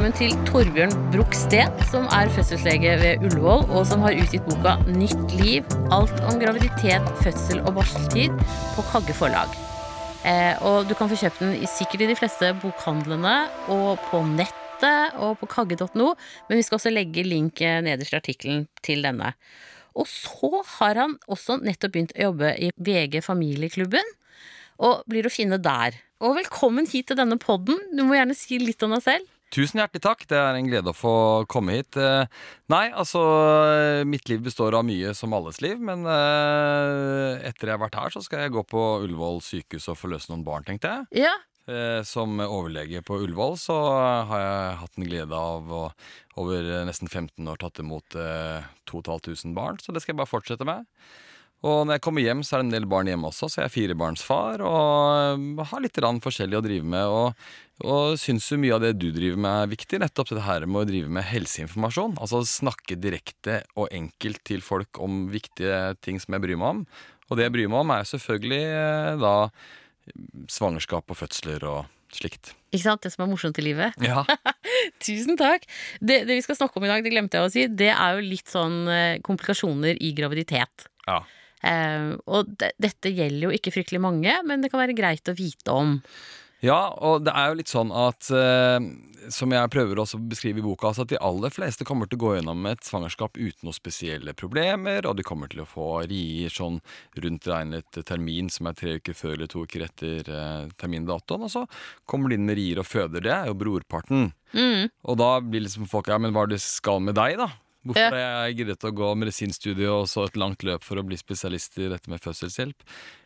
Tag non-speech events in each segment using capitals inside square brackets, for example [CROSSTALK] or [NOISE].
velkommen til Torbjørn Bruch som er fødselslege ved Ullevål, og som har utgitt boka Nytt liv. Alt om graviditet, fødsel og barseltid på Kagge forlag. Eh, og du kan få kjøpt den sikkert i de fleste bokhandlene og på nettet og på kagge.no, men vi skal også legge link eh, nederst i artikkelen til denne. Og så har han også nettopp begynt å jobbe i VG Familieklubben, og blir å finne der. Og velkommen hit til denne podden. Du må gjerne si litt om deg selv. Tusen hjertelig takk. Det er en glede å få komme hit. Eh, Nei, altså Mitt liv består av mye som alles liv, men eh, etter jeg har vært her, så skal jeg gå på Ullevål sykehus og forløse noen barn, tenkte jeg. Ja, Eh, Som overlege på Ullevål så har jeg hatt en glede av å over nesten 15 år tatt imot eh, 2500 barn, så det skal jeg bare fortsette med. Og når jeg kommer hjem, så er det en del barn hjemme også, så jeg er firebarnsfar og eh, har litt forskjellig å drive med. Og, og syns jo mye av det du driver med er viktig, nettopp det her med å drive med helseinformasjon. Altså snakke direkte og enkelt til folk om viktige ting som jeg bryr meg om. Og det jeg bryr meg om, er selvfølgelig eh, da svangerskap og fødsler og slikt. ikke sant? Det som er morsomt i livet. Ja. [LAUGHS] Tusen takk. Det, det vi skal snakke om i dag, det glemte jeg å si, det er jo litt sånn eh, komplikasjoner i graviditet. ja. Eh, og de, dette gjelder jo ikke fryktelig mange, men det kan være greit å vite om. Ja, og det er jo litt sånn at eh, Som jeg prøver også å beskrive i boka, altså at de aller fleste kommer til å gå gjennom et svangerskap uten noen spesielle problemer, og de kommer til å få rier sånn rundt regnet termin, som er tre uker før eller to uker etter eh, termindatoen, og så kommer de inn med rier og føder. Det er jo brorparten. Mm. Og da blir liksom folk Ja, men hva er det skal med deg, da? Hvorfor har jeg giddet å gå medisinstudiet og så et langt løp for å bli spesialist i dette med fødselshjelp?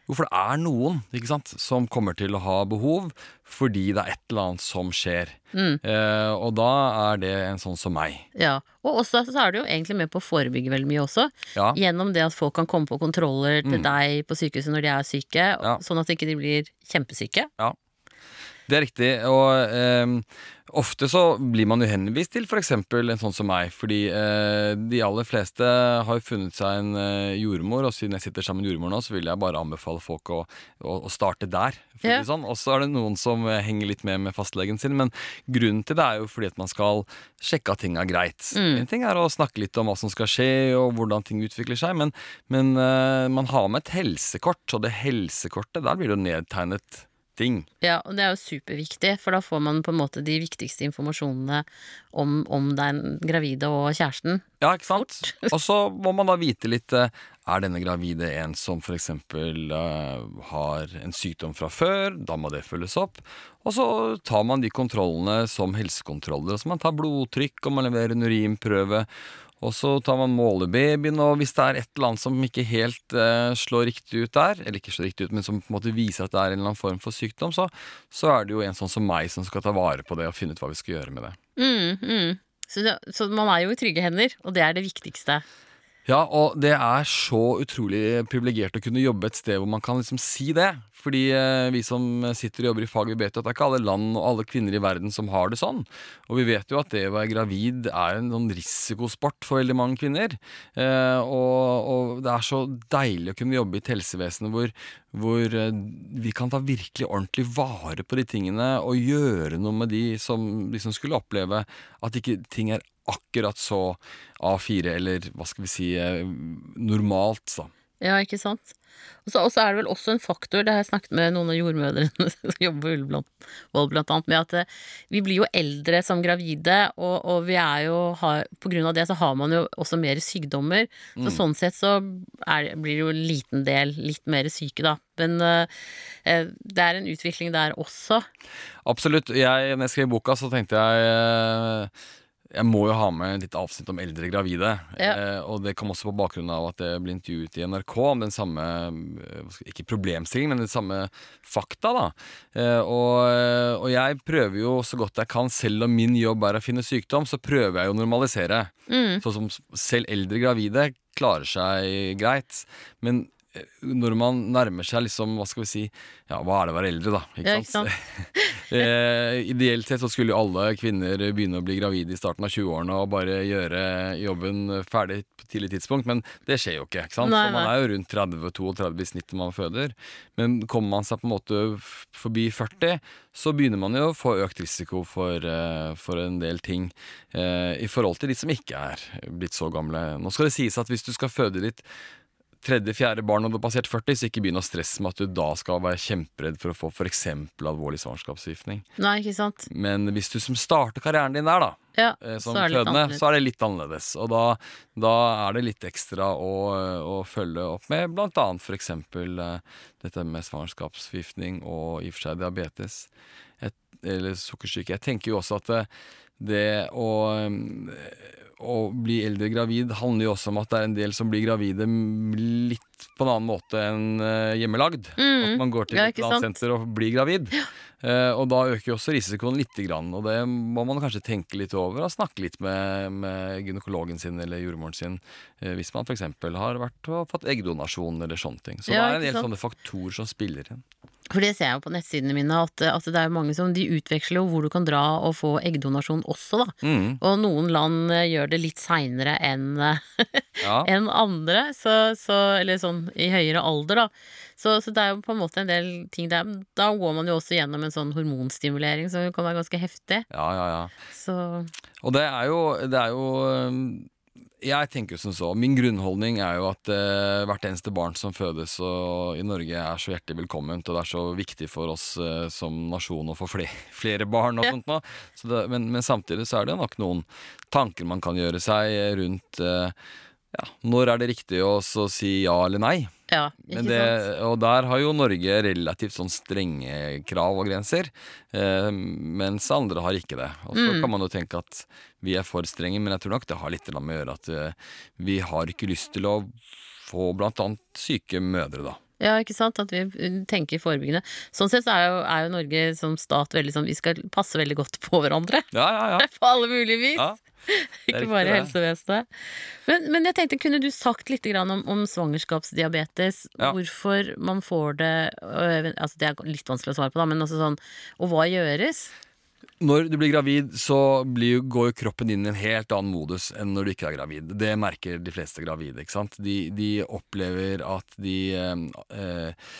Hvorfor det er noen ikke sant, som kommer til å ha behov fordi det er et eller annet som skjer. Mm. Eh, og da er det en sånn som meg. Ja, Og også så er du jo egentlig med på å forebygge veldig mye også. Ja, Gjennom det at folk kan komme på kontroller til Mm. deg på sykehuset når de er syke, Ja. sånn at de ikke blir kjempesyke. Det er riktig. Og eh, ofte så blir man jo henvist til f.eks. en sånn som meg. Fordi eh, de aller fleste har jo funnet seg en eh, jordmor, og siden jeg sitter sammen med jordmor nå, så vil jeg bare anbefale folk å, å, å starte der. Ja. sånn. Og så er det noen som eh, henger litt med med fastlegen sin, men grunnen til det er jo fordi at man skal sjekke at ting er greit. Mm. En ting er å snakke litt om hva som skal skje, og hvordan ting utvikler seg, men, men eh, man har med et helsekort, og det helsekortet, der blir det jo nedtegnet ting. Ja, og det er jo superviktig, for da får man på en måte de viktigste informasjonene om, om den gravide og kjæresten. Ja, ikke sant? [LAUGHS] Og så må man da vite litt eh, Er denne gravide en som f.eks. Uh, har en sykdom fra før? Da må det følges opp. Og så tar man de kontrollene som helsekontroller. Altså man tar blodtrykk, og man leverer en urinprøve. Og så tar man målebabyen, og hvis det er et eller annet som ikke helt eh, slår riktig ut der, eller ikke slår riktig ut, men som på en måte viser at det er en eller annen form for sykdom, så, så er det jo en sånn som meg som skal ta vare på det og finne ut hva vi skal gjøre med det. Mm, mm. Så, så man er jo i trygge hender, og det er det viktigste. Ja, og det er så utrolig privilegert å kunne jobbe et sted hvor man kan liksom si det. Fordi eh, vi som sitter og jobber i fag, vi vet jo at det er ikke alle land og alle kvinner i verden som har det sånn. Og vi vet jo at det å være gravid er en sånn risikosport for veldig mange kvinner. Eh, og, og det er så deilig å kunne jobbe i et helsevesen hvor, hvor eh, vi kan ta virkelig ordentlig vare på de tingene og gjøre noe med de som liksom skulle oppleve at ikke ting er akkurat så A4, eller hva skal vi si, eh, normalt, da. Ja, ikke sant? Og så er det vel også en faktor, det har jeg snakket med noen av jordmødrene [LAUGHS] som jobber på Ullevål blant annet, med at eh, vi blir jo eldre som gravide, og, og vi er jo har, På grunn av det så har man jo også mer sykdommer. Så Mm. sånn sett så er, blir det jo en liten del litt mer syke, da. Men eh, eh, det er en utvikling der også. Absolutt. Jeg, når jeg skrev boka, så tenkte jeg eh, jeg må jo ha med litt avsnitt om eldre gravide. Ja. Eh, og det kom også på bakgrunn av at jeg ble intervjuet i NRK om den samme eh, Ikke problemstilling, men den samme fakta, da. Eh, og, og jeg prøver jo så godt jeg kan, selv om min jobb er å finne sykdom, så prøver jeg jo å normalisere. Mm. Sånn som selv eldre gravide klarer seg greit. Men eh, når man nærmer seg liksom, hva skal vi si Ja, hva er det å være eldre, da? Ja, ikke sant? [LAUGHS] Eh, ideelt sett så skulle jo alle kvinner begynne å bli gravide i starten av 20-årene og bare gjøre jobben ferdig på et tidlig tidspunkt, men det skjer jo ikke. ikke sant? Nei, så man er jo rundt 30-32 i snitt når man føder. Men kommer man seg på en måte forbi 40, så begynner man jo å få økt risiko for, eh, for en del ting eh, i forhold til de som ikke er blitt så gamle. Nå skal det sies at hvis du skal føde ditt tredje-fjerde barn når du har passert 40, så ikke begynn å stresse med at du da skal være kjemperedd for å få f.eks. alvorlig svangerskapsforgiftning. Nei, ikke sant? Men hvis du som starter karrieren din der, da, Ja, eh, som så det litt fødende, så er det litt annerledes. Og da, da er det litt ekstra å, å følge opp med bl.a. f.eks. Uh, dette med svangerskapsforgiftning og i og for seg diabetes. Et, eller sukkersyke. Jeg tenker jo også at det, det å eh, å bli eldre gravid handler jo også om at det er en del som blir gravide m- litt på en annen måte enn hjemmelagd. hjemmelagd. At man går til et annet senter og blir gravid. Uh, og da øker jo også risikoen lite grann, og det må man kanskje tenke litt over og snakke litt med, med gynekologen sin eller jordmoren sin uh, hvis man f.eks. har vært og fått eggdonasjon eller sånne ting. Så Ja, det er en del sånne faktorer som spiller inn. For det ser jeg jo på nettsidene mine, at, at det er mange som de utveksler jo hvor du kan dra og få eggdonasjon også, da. Mm, Og noen land eh, gjør det litt seinere enn eh, [LAUGHS] ja. en andre, så, så, eller sånn i høyere alder, da. Så, så det er jo på en måte en del ting der. Da går man jo også gjennom en sånn hormonstimulering som kan være ganske heftig. ja, ja, ja. Så Og det er jo, det er jo øhm, Jeg tenker jo som så. Min grunnholdning er jo at eh, hvert eneste barn som fødes og, i Norge, er så hjertelig velkomment, og det er så viktig for oss eh, som nasjon å få flere, [LAUGHS] flere barn og sånt nå. Så men, men samtidig så er det nok noen tanker man kan gjøre seg rundt øh, ja, når er det riktig å si ja eller nei? ja, ikke Men det, sant. og der har jo Norge relativt sånn strenge krav og grenser, eh, mens andre har ikke det. Og så Mm. kan man jo tenke at vi er for strenge, men jeg tror nok det har litt med å gjøre at eh, vi har ikke lyst til å få blant annet syke mødre, da. Ja, ikke sant? At vi tenker forebyggende. Sånn sett er jo, er jo Norge som stat veldig sånn Vi skal passe veldig godt på hverandre. Ja, ja, ja. [LAUGHS] På alle mulige vis. ja. [LAUGHS] ikke bare det. helsevesenet. Men, men jeg tenkte, kunne du sagt litt om, om svangerskapsdiabetes? Ja. Hvorfor man får det altså Det er litt vanskelig å svare på, da, men også sånn Og hva gjøres? Når du blir gravid, så blir, går jo kroppen inn i en helt annen modus enn når du ikke er gravid. Det merker de fleste gravide. ikke sant? De, de opplever at de eh, eh,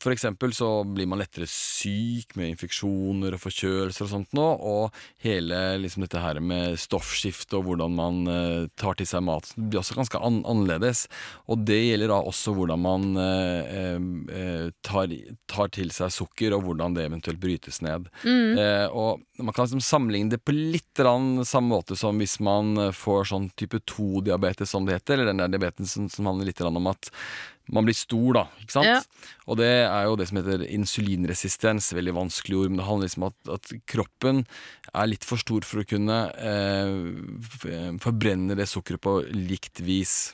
For eksempel så blir man lettere syk med infeksjoner og forkjølelser og sånt nå, og hele liksom dette her med stoffskifte og hvordan man eh, tar til seg mat, blir også ganske an annerledes. Og det gjelder da også hvordan man eh, eh, tar, tar til seg sukker, og hvordan det eventuelt brytes ned. Eh, og man kan liksom sammenligne det på litt samme måte som hvis man eh, får sånn type 2-diabetes, som det heter, eller den der diabetesen som, som handler litt om at man blir stor, da. ikke sant? Ja. Og det er jo det som heter insulinresistens. Veldig vanskelig ord, men det handler liksom om at, at kroppen er litt for stor for å kunne eh, forbrenne det sukkeret på likt vis.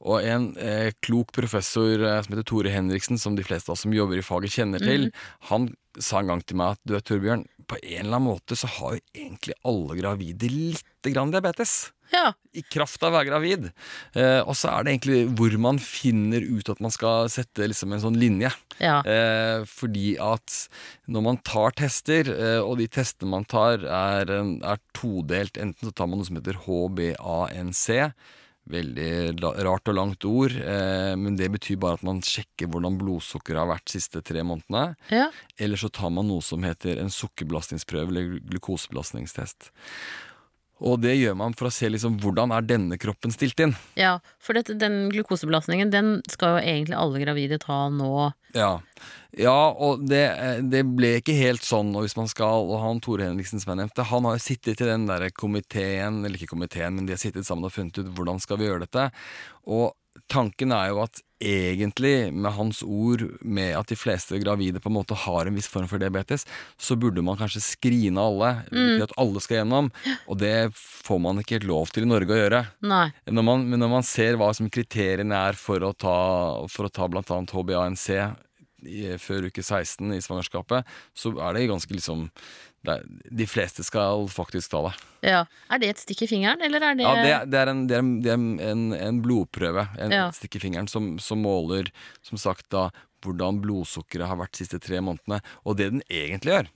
Og en eh, klok professor eh, som heter Tore Henriksen, som de fleste av oss som jobber i faget kjenner til, han sa en gang til meg at du vet, Torbjørn, på en eller annen måte så har jo egentlig alle gravide lite grann diabetes Ja. i kraft av å være gravid. Eh, og så er det egentlig hvor man finner ut at man skal sette liksom en sånn linje. ja. Eh, fordi at når man tar tester, eh, og de testene man tar er, er todelt, enten så tar man noe som heter HbA1c, veldig rart og langt ord, eh, men det betyr bare at man sjekker hvordan blodsukkeret har vært de siste tre månedene. ja. Eller så tar man noe som heter en sukkerbelastningsprøve eller glukosebelastningstest. Og det gjør man for å se liksom hvordan er denne kroppen stilt inn. Ja, for dette, den glukosebelastningen, den skal jo egentlig alle gravide ta nå. Ja, ja og det, det ble ikke helt sånn. Og hvis man skal, og han Tore Henriksen som jeg nevnte, han har jo sittet i den der komiteen, eller ikke komiteen, men de har sittet sammen og funnet ut hvordan skal vi gjøre dette. Og tanken er jo at egentlig, med hans ord, med at de fleste gravide på en måte har en viss form for diabetes, så burde man kanskje skrine alle. Mm. at alle skal gjennom. Og det får man ikke helt lov til i Norge å gjøre. Når man, men når man ser hva som kriteriene er for å ta, for å ta bl.a. HbA1c i, før uke 16 i svangerskapet, så er det ganske liksom De fleste skal faktisk ta det. Ja. Er det et stikk i fingeren, eller er det Ja, det, det er, en, det er, en, det er en, en blodprøve, en Ja. stikk i fingeren, som, som måler som sagt da hvordan blodsukkeret har vært de siste tre månedene. Og det den egentlig gjør,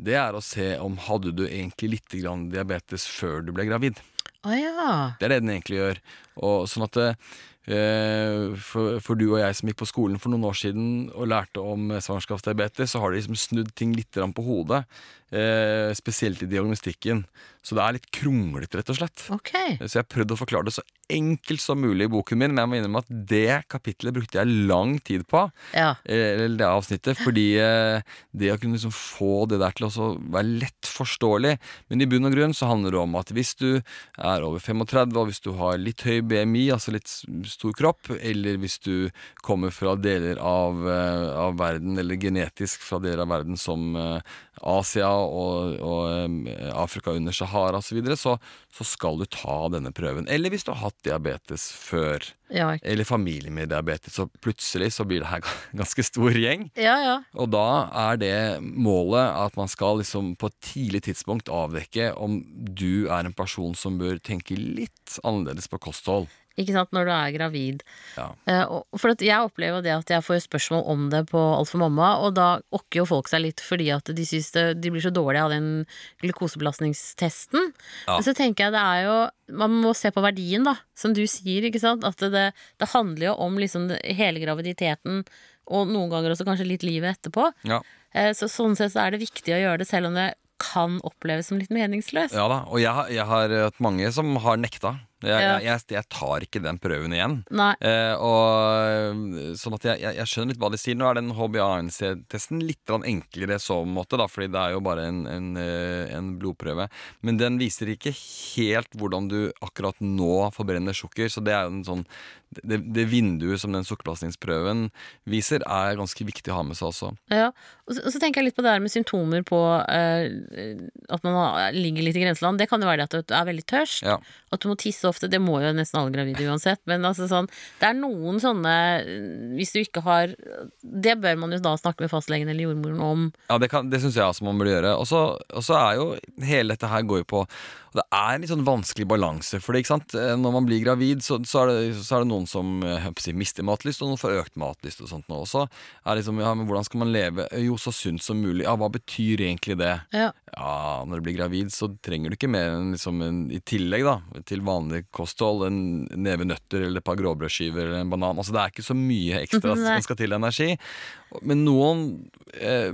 det er å se om hadde du egentlig litt grann diabetes før du ble gravid. Oh, ja. Det er det den egentlig gjør. Og sånn at eh, for, for du og jeg som gikk på skolen for noen år siden og lærte om svangerskapsdiabetes, så har de liksom snudd ting litt på hodet. Eh, spesielt i diagnostikken. Så det er litt kronglete, rett og slett. Okay. Så jeg prøvde å forklare det så enkelt som mulig i boken min, men jeg må innrømme at det kapittelet brukte jeg lang tid på. Ja. eh, Eller det avsnittet, fordi eh, det å kunne liksom få det der til å være lett forståelig Men i bunn og grunn så handler det om at hvis du er over 35, og hvis du har litt høy BMI, altså litt stor kropp, eller hvis du kommer fra deler av, av verden, eller genetisk fra deler av verden som Asia og, og Afrika under Sahara osv., så, videre, så så skal du ta denne prøven. Eller hvis du har hatt diabetes før, Ja. eller familie med diabetes, så plutselig så blir det her [LAUGHS] ganske stor gjeng. ja, ja. Og da er det målet at man skal liksom på et tidlig tidspunkt avdekke om du er en person som bør tenke litt annerledes på kosthold. Ikke sant, når du er gravid. Ja. Uh, for at jeg opplever det at jeg får spørsmål om det på Alt for mamma, og da okker jo folk seg litt fordi at de syns de blir så dårlige av den glukosebelastningstesten. Ja. Men så tenker jeg det er jo Man må se på verdien, da, som du sier, ikke sant. At det, det handler jo om liksom hele graviditeten, og noen ganger også kanskje litt livet etterpå. Ja. Uh, så sånn sett så er det viktig å gjøre det, selv om det kan oppleves som litt meningsløst. Ja da, og jeg, jeg har hatt mange som har nekta. Jeg, Ja. jeg, jeg, tar ikke den prøven igjen. Eh, og Sånn at jeg, jeg, skjønner litt hva de sier. Nå er den HbA1c-testen litt enklere i så måte, da, fordi det er jo bare en, en, eh, en blodprøve. Men den viser ikke helt hvordan du akkurat nå forbrenner sukker. Så det er en sånn det, det vinduet som den sukkerbelastningsprøven viser, er ganske viktig å ha med seg også. Ja, og så, og så tenker jeg litt på det her med symptomer på eh, at man ligger litt i grenseland. Det kan jo være det at du er veldig tørst, Ja. At du må tisse ofte. Det må jo nesten alle gravide uansett. Men altså sånn, det er noen sånne Hvis du ikke har Det bør man jo da snakke med fastlegen eller jordmoren om. Ja, det, kan- det syns jeg også man burde gjøre. Og så er jo hele dette her går jo på Og det er en litt sånn vanskelig balanse. For det, ikke sant? Eh, når man blir gravid, så, så, er, det, så er det noen som eh, si, mister matlyst, og noen får økt matlyst. Og sånt nå også. Er liksom, ja, men Hvordan skal man leve jo så sunt som mulig? Ja, Hva betyr egentlig det? Ja. Ja, Når du blir gravid, så trenger du ikke mer enn liksom en, i tillegg da, til vanlig kosthold en neve nøtter eller et par gråbrødskiver eller en banan. Altså Det er ikke så mye ekstra [LAUGHS] som skal til energi. Men noen eh,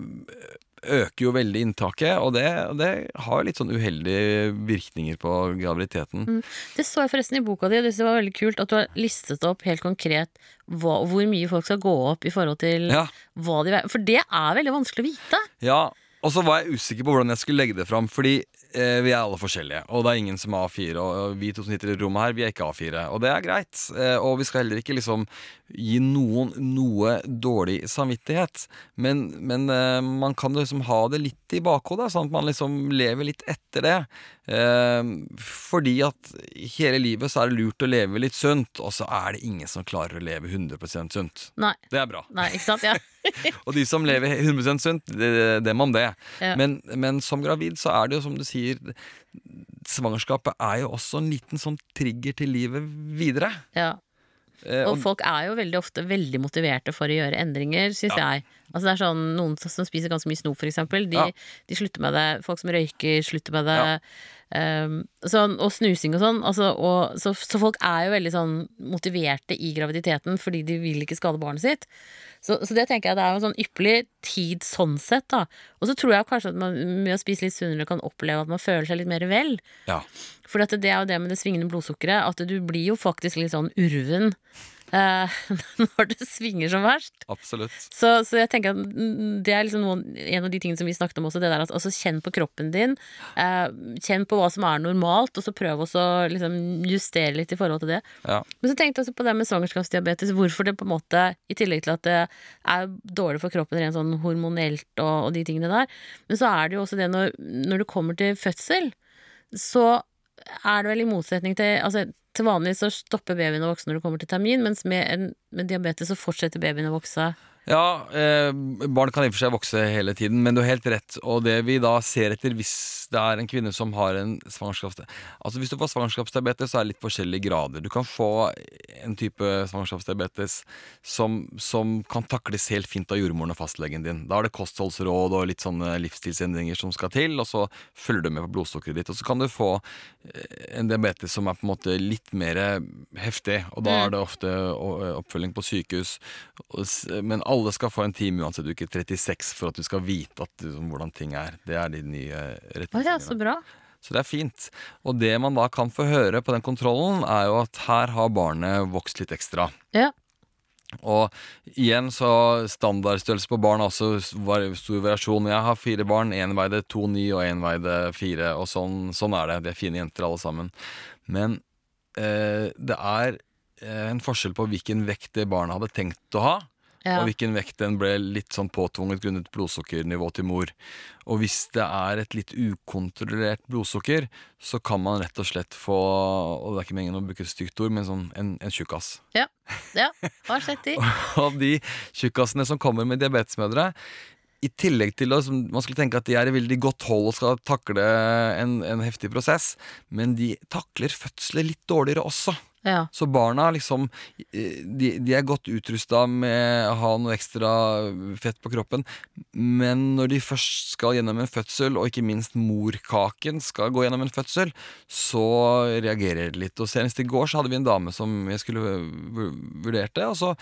øker jo veldig inntaket, og det, det har litt sånn uheldige virkninger på graviditeten. Det så jeg forresten i boka di, og det var veldig kult at du har listet opp helt konkret hva, hvor mye folk skal gå opp i forhold til Ja. hva de For det er veldig vanskelig å vite. Ja, og så var jeg usikker på hvordan jeg skulle legge det fram, fordi eh, vi er alle forskjellige, og det er ingen som er A4, og vi to som sitter i rommet her, vi er ikke A4, og det er greit. Eh, og vi skal heller ikke liksom gi noen noe dårlig samvittighet, men, men eh, man kan liksom ha det litt i bakhodet, sånn at man liksom lever litt etter det. Eh, fordi at hele livet så er det lurt å leve litt sunt, og så er det ingen som klarer å leve 100% sunt. Nei. Det er bra. Nei, ikke sant? Ja. [LAUGHS] [LAUGHS] Og de som lever 100 sunt, det- dem om det. Ja. Men, men som gravid så er det jo som du sier Svangerskapet er jo også en liten sånn trigger til livet videre. ja. Eh, Og folk er jo veldig ofte veldig motiverte for å gjøre endringer, syns jeg. Altså det er sånn, Noen som spiser ganske mye snop, for eksempel, de, Ja. de slutter med det. Folk som røyker, slutter med det. Ja. Um, sånn, og snusing og sånn. Altså, og, så, så folk er jo veldig sånn motiverte i graviditeten fordi de vil ikke skade barnet sitt. Så, så det tenker jeg det er en sånn ypperlig tid sånn sett, da. Og så tror jeg kanskje at man med å spise litt sunnere kan oppleve at man føler seg litt mer vel. ja. For det er jo det med det svingende blodsukkeret, at du blir jo faktisk litt sånn urven eh, [LAUGHS] når det svinger som verst. Absolutt. Så, så jeg tenker at det er liksom noen, en av de tingene som vi snakket om også, det der at altså kjenn på kroppen din. eh, kjenn på hva som er normalt, og så prøv også å liksom justere litt i forhold til det. Ja. Men så tenkte jeg også på det med svangerskapsdiabetes, hvorfor det på en måte, i tillegg til at det er dårlig for kroppen rent sånn hormonelt og, og de tingene der, men så er det jo også det når, når det kommer til fødsel, så er det vel i motsetning til altså, Til vanlig så stopper babyen å vokse når det kommer til termin, mens med, en, med diabetes så fortsetter babyen å vokse. Ja, eh, barn kan i og for seg vokse hele tiden, men du har helt rett. Og det vi da ser etter hvis det er en kvinne som har en svangerskapsdiabetes Altså Hvis du får svangerskapsdiabetes, så er det litt forskjellige grader. Du kan få en type svangerskapsdiabetes som, som kan takles helt fint av jordmoren og fastlegen din. Da er det kostholdsråd og litt sånne livsstilsendringer som skal til, og så følger du med på blodsukkeret ditt. Og så kan du få eh, en diabetes som er på en måte litt mer heftig, og da er det ofte oppfølging på sykehus. Men alle skal få en time uansett uke 36 for at du skal vite at, liksom, hvordan ting er. Det er de nye retningslinjene. så bra. Så det er fint. Og det man da kan få høre på den kontrollen, er jo at her har barnet vokst litt ekstra. Ja. Og igjen så standardstørrelse på barn er også var stor variasjon. Jeg har fire barn. Én veide 2,9 og én veide fire. Og sånn, sånn er det. De er fine jenter alle sammen. Men eh, det er eh, en forskjell på hvilken vekt det barnet hadde tenkt å ha. Ja. Og hvilken vekt den ble litt sånn påtvunget grunnet blodsukkernivå til mor. Og hvis det er et litt ukontrollert blodsukker, så kan man rett og slett få Og det er ikke meningen å bruke et stygt ord, men sånn en, en tjukkas. ja. Har sett de. [LAUGHS] Og de tjukkasene som kommer med diabetesmødre i tillegg til at Man skulle tenke at de er i veldig godt hold og skal takle en, en heftig prosess, men de takler fødsler litt dårligere også. Ja. Så barna liksom eh, De, de er godt utrusta med å ha noe ekstra fett på kroppen, men når de først skal gjennom en fødsel, og ikke minst morkaken skal gå gjennom en fødsel, så reagerer de litt. Og Senest i går så hadde vi en dame som jeg skulle vu- vurderte, og så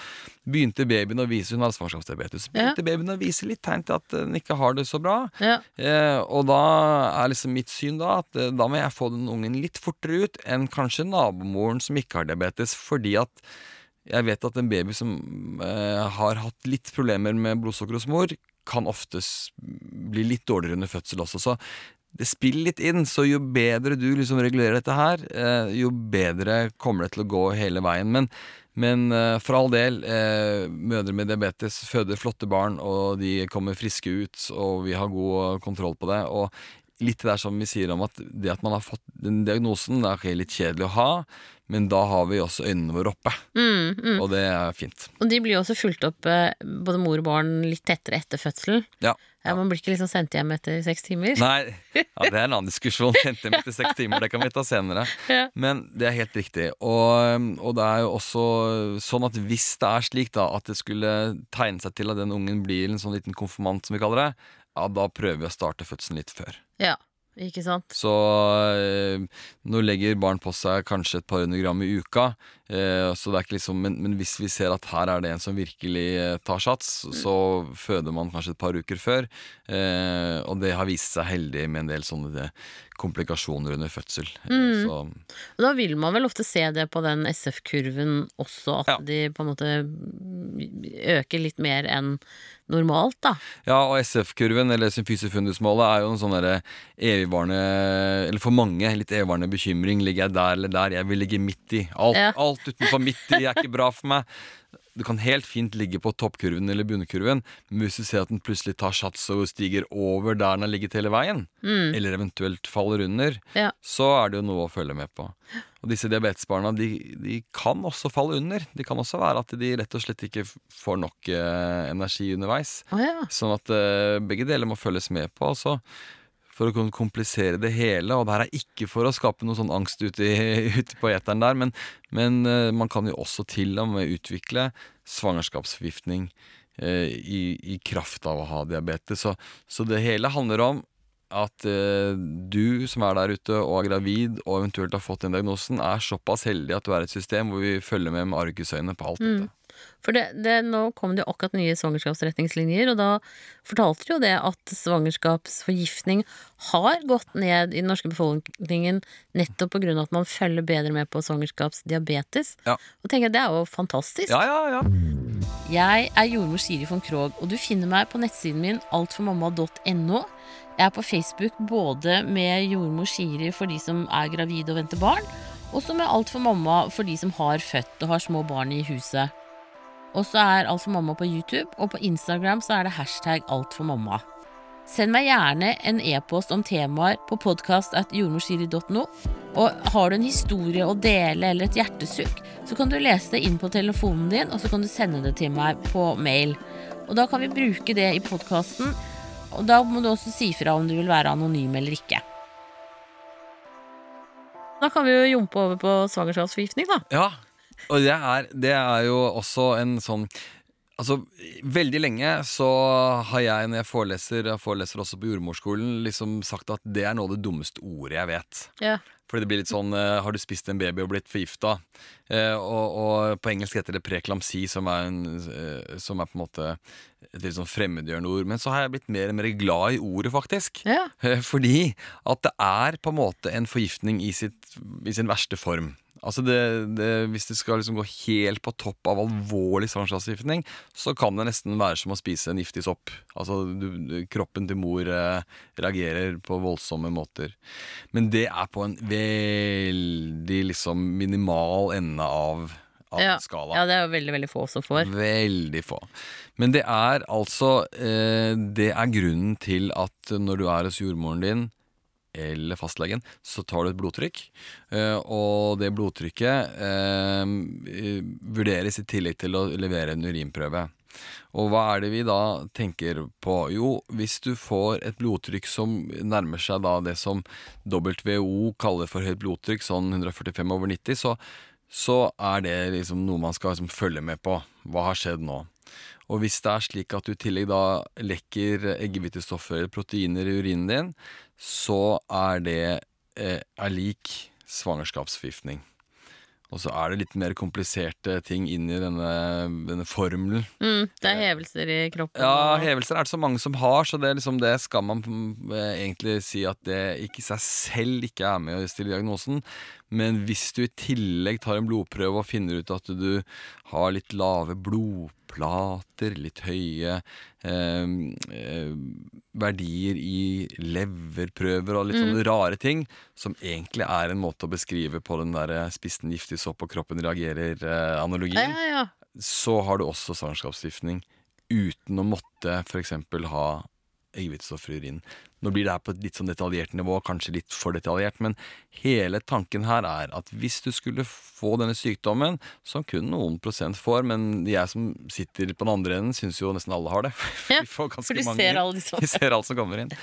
begynte babyen å vise Hun hadde svangerskapsdiabetes. Begynte babyen å vise litt tegn til at den ikke har det så bra. Ja. Eh, og da er liksom mitt syn da at eh, da må jeg få den ungen litt fortere ut enn kanskje nabomoren som ikke har diabetes, fordi at jeg vet at en baby som eh, har hatt litt problemer med blodsukker hos mor, kan oftest bli litt dårligere under fødsel også. Så det spiller litt inn, så jo bedre du liksom regulerer dette her, eh, jo bedre kommer det til å gå hele veien. Men, men eh, for all del, eh, mødre med diabetes føder flotte barn, og de kommer friske ut, og vi har god kontroll på det. Og litt det der som vi sier om at det at man har fått den diagnosen, det er litt kjedelig å ha, men da har vi også øynene våre oppe, Mm, mm. og det er fint. Og de blir jo også fulgt opp, eh, både mor og barn, litt tettere etter fødselen. Ja. Ja, man blir ikke liksom sendt hjem etter seks timer. Nei, ja, det er en annen diskusjon. [LAUGHS] Sendt hjem etter seks timer, det kan vi ta senere. Ja. Men det er helt riktig. Og, og det er jo også sånn at hvis det er slik da at det skulle tegne seg til at den ungen blir en sånn liten konfirmant, som vi kaller det, ja, da prøver vi å starte fødselen litt før. Ja, ikke sant? Så eh, nå legger barn på seg kanskje et par hundre gram i uka. Eh, så det er ikke liksom, men, men hvis vi ser at her er det en som virkelig eh, tar sats, så føder man kanskje et par uker før. Eh, og det har vist seg heldig med en del sånne det, komplikasjoner under fødsel. Mm. Så da vil man vel ofte se det på den SF-kurven også, at Ja. de på en måte øker litt mer enn normalt, da. Ja, og SF-kurven, eller symfysefundusmålet, er jo en sånn derre evigvarende Eller for mange litt evigvarende bekymring. Ligger jeg der eller der? Jeg vil ligge midt i. Alt, Ja. alt utenfor midt i er ikke bra for meg. Du kan helt fint ligge på toppkurven eller bunnkurven, men hvis du ser at den plutselig tar sats og stiger over der den har ligget hele veien, eller eventuelt faller under, Mm. Ja. så er det jo noe å følge med på. Og disse diabetesbarna de, de kan også falle under. De kan også være at de rett og slett ikke får nok eh, energi underveis. Oh, ja. Sånn at eh, begge deler må følges med på. Altså, for å kunne komplisere det hele. Og det her er ikke for å skape noe sånn angst ute, i, [LAUGHS] ute på eteren der, men, men eh, man kan jo også til og med utvikle svangerskapsforgiftning eh, i, i kraft av å ha diabetes. Så, så det hele handler om at eh, du som er der ute og er gravid og eventuelt har fått den diagnosen, er såpass heldig at du er et system hvor vi følger med med argusøyne på alt dette. For det, det, nå kom det jo akkurat nye svangerskapsretningslinjer, og da fortalte de jo det at svangerskapsforgiftning har gått ned i den norske befolkningen nettopp på grunn av at man følger bedre med på svangerskapsdiabetes. Ja. Og tenker jeg, det er jo fantastisk. Ja, ja, ja. Jeg er jordmor Siri von Krogh, og du finner meg på nettsiden min altformamma.no. Jeg er på Facebook både med jordmor Siri for de som er gravide og venter barn, og så med Alt for mamma for de som har født og har små barn i huset. Og så er Alt for mamma på YouTube, og på Instagram så er det hashtag Alt for mamma. Send meg gjerne en e-post om temaer på podkast.jordmorsiri.no. Og har du en historie å dele eller et hjertesukk, så kan du lese det inn på telefonen din, og så kan du sende det til meg på mail. Og da kan vi bruke det i podkasten, og da må du også si fra om du vil være anonym eller ikke. Da kan vi jo jumpe over på svangerskapsforgiftning, da. Ja, Og det er, det er jo også en sånn Altså, Veldig lenge så har jeg, når jeg foreleser, jeg foreleser også på jordmorskolen, liksom sagt at det er noe av det dummeste ordet jeg vet. Ja. Fordi det blir litt sånn uh, Har du spist en baby og blitt forgifta? Uh, og, og på engelsk heter det preklamsi, som er, en, uh, som er på en måte et litt sånn fremmedgjørende ord. Men så har jeg blitt mer og mer glad i ordet, faktisk. Ja. Eh, [LAUGHS] Fordi at det er på en måte en forgiftning i, sitt, i sin verste form. Altså det, det, Hvis det skal liksom gå helt på topp av alvorlig svangerskapsforgiftning, så kan det nesten være som å spise en giftig sopp. Altså du, Kroppen til mor eh, reagerer på voldsomme måter. Men det er på en veldig liksom minimal ende av, av Ja. skala. ja, det er jo veldig, veldig få som får. Veldig få. Men det er altså eh, Det er grunnen til at når du er hos jordmoren din eller fastlegen, så tar du et blodtrykk. Eh, og det blodtrykket eh, eh, vurderes i tillegg til å levere en urinprøve. Og hva er det vi da tenker på? Jo, hvis du får et blodtrykk som nærmer seg da det som WHO kaller for høyt blodtrykk, sånn 145 over 90, så, så er det liksom noe man skal liksom følge med på. Hva har skjedd nå? Og hvis det er slik at du i tillegg da lekker eggehvitestoffer eller proteiner i urinen din, så er det eh, er lik svangerskapsforgiftning. Og så er det litt mer kompliserte ting inni denne, denne formelen. Mm, det er hevelser i kroppen. Ja, hevelser er det så mange som har, så det, liksom, det skal man eh, egentlig si at det ikke i seg selv ikke er med å stille diagnosen. Men hvis du i tillegg tar en blodprøve og finner ut at du har litt lave blodplater, litt høye eh, eh, verdier i leverprøver og litt sånne rare ting, som egentlig er en måte å beskrive på den der spissen spisten giftig sopp og kroppen reagerer-analogien ja, ja, ja. så har du også svangerskapsgiftning uten å måtte f.eks. ha eggehvitestoffer i urinen. Nå blir det her på et litt sånn detaljert nivå, kanskje litt for detaljert, men hele tanken her er at hvis du skulle få denne sykdommen, som kun noen prosent får, men jeg som sitter på den andre enden, syns jo nesten alle har det. [LAUGHS] Ja, Vi får ganske For du mange ser alle disse. Vi [LAUGHS] ser alt som kommer inn.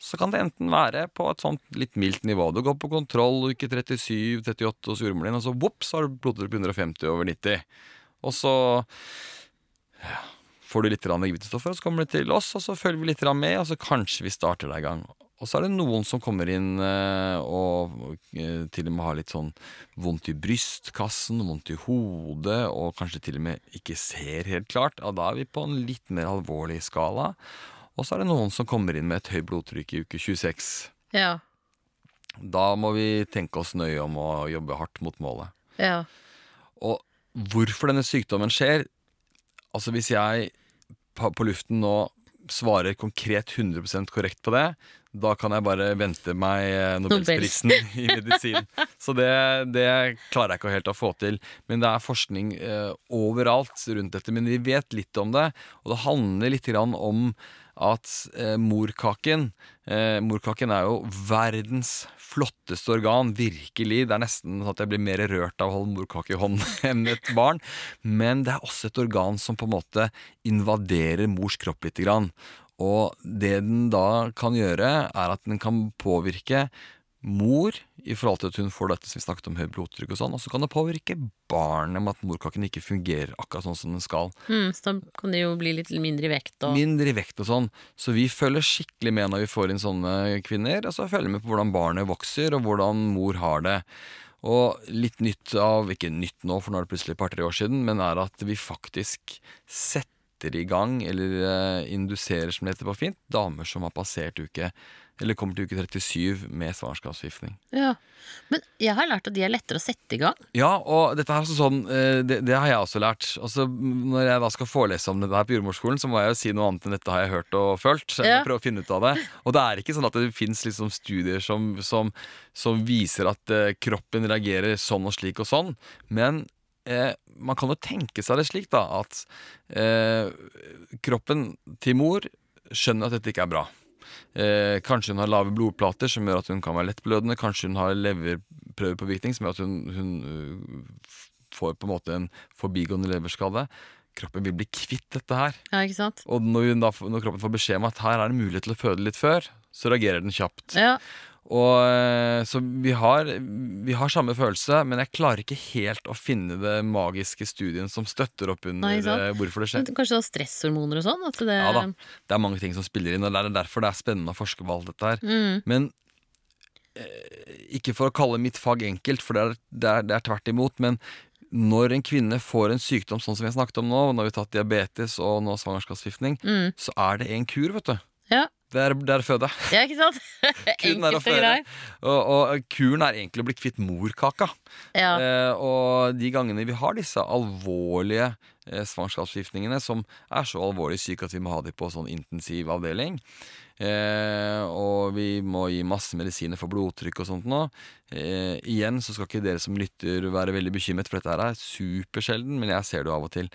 Så kan det enten være på et sånt litt mildt nivå. Du går på kontroll uke 37-38 hos jordmoren din, og så vops, har du blodtrykk på 150 over 90. Og så ja, får du litt eggehvitestoffer, og så kommer du til oss, og så følger vi litt med, og så kanskje vi starter deg i gang. Og så er det noen som kommer inn eh, og eh, til og med har litt sånn vondt i brystkassen, vondt i hodet, og kanskje til og med ikke ser helt klart. Ja, da er vi på en litt mer alvorlig skala. Og så er det noen som kommer inn med et høyt blodtrykk i uke 26. Ja, Da må vi tenke oss nøye om å jobbe hardt mot målet. ja. Og hvorfor denne sykdommen skjer Altså hvis jeg på luften nå svarer konkret 100% korrekt på det, da kan jeg bare vente meg eh, Nobelsprisen [LAUGHS] i medisin. Så det, det klarer jeg ikke helt å få til. Men det er forskning eh, overalt rundt dette. Men vi vet litt om det, og det handler litt grann om at eh, morkaken eh, Morkaken er jo verdens flotteste organ, virkelig. Det er nesten sånn at jeg blir mer rørt av å holde morkake i hånden [LAUGHS] enn et barn. Men det er også et organ som på en måte invaderer mors kropp lite grann. Og det den da kan gjøre, er at den kan påvirke mor i forhold til at hun får dette som vi snakket om høyt blodtrykk og sånn, og så kan det påvirke barnet med at morkaken ikke fungerer akkurat sånn som den skal. Mm, så da kan det jo bli litt mindre i vekt og Mindre i vekt og sånn. Så vi følger skikkelig med når vi får inn sånne kvinner. Og så følger vi med på hvordan barnet vokser, og hvordan mor har det. Og litt nytt av, ikke nytt nå, for nå er det plutselig et par-tre år siden, men er at vi faktisk setter i gang, eller eh, induserer, som det heter på fint, damer som har passert uke, eller kommer til uke 37 med svangerskapsforgiftning. Ja. Men jeg har lært at de er lettere å sette i gang. Ja, og dette er altså sånn, eh, det, det har jeg også lært. Altså, når jeg da skal forelese om dette her på jordmorskolen, så må jeg jo si noe annet enn dette har jeg hørt og følt. Ja. prøve å finne ut av det. Og det er ikke sånn at det fins liksom studier som, som, som viser at eh, kroppen reagerer sånn og slik og sånn. Men eh, man kan jo tenke seg det slik, da, at eh, kroppen til mor skjønner at dette ikke er bra. Eh, kanskje hun har lave blodplater som gjør at hun kan være lettblødende. Kanskje hun har leverprøvepåvirkning som gjør at hun, hun øh, får på en måte en forbigående leverskade. Kroppen vil bli kvitt dette her. Ja, ikke sant? Og når, da, når kroppen får beskjed om at her er det mulighet til å føde litt før, så reagerer den kjapt. Ja. Og eh, Så vi har, vi har samme følelse, men jeg klarer ikke helt å finne det magiske studien som støtter opp under Nei, eh, hvorfor det skjer. Men Kanskje det er stresshormoner og sånn? Det, Ja da, det er mange ting som spiller inn, og det er derfor det er spennende å forske på alt dette her. Mm, Men eh, ikke for å kalle mitt fag enkelt, for det er, det er, det er tvert imot. Men når en kvinne får en sykdom sånn som vi har snakket om nå, når vi har tatt diabetes og nå svangerskapsforgiftning, mm. så er det en kur, vet du. Ja. Det er, det jeg. ja, ikke sant? [LAUGHS] Enkelt og greit. Og, og kuren er egentlig å bli kvitt morkaka. Ja. Eh, og de gangene vi har disse alvorlige eh, svangerskapsforgiftningene, som er så alvorlig syke at vi må ha dem på sånn intensivavdeling, eh, og vi må gi masse medisiner for blodtrykk og sånt nå eh, Igjen så skal ikke dere som lytter være veldig bekymret, for dette her er supersjelden, men jeg ser det jo av og til.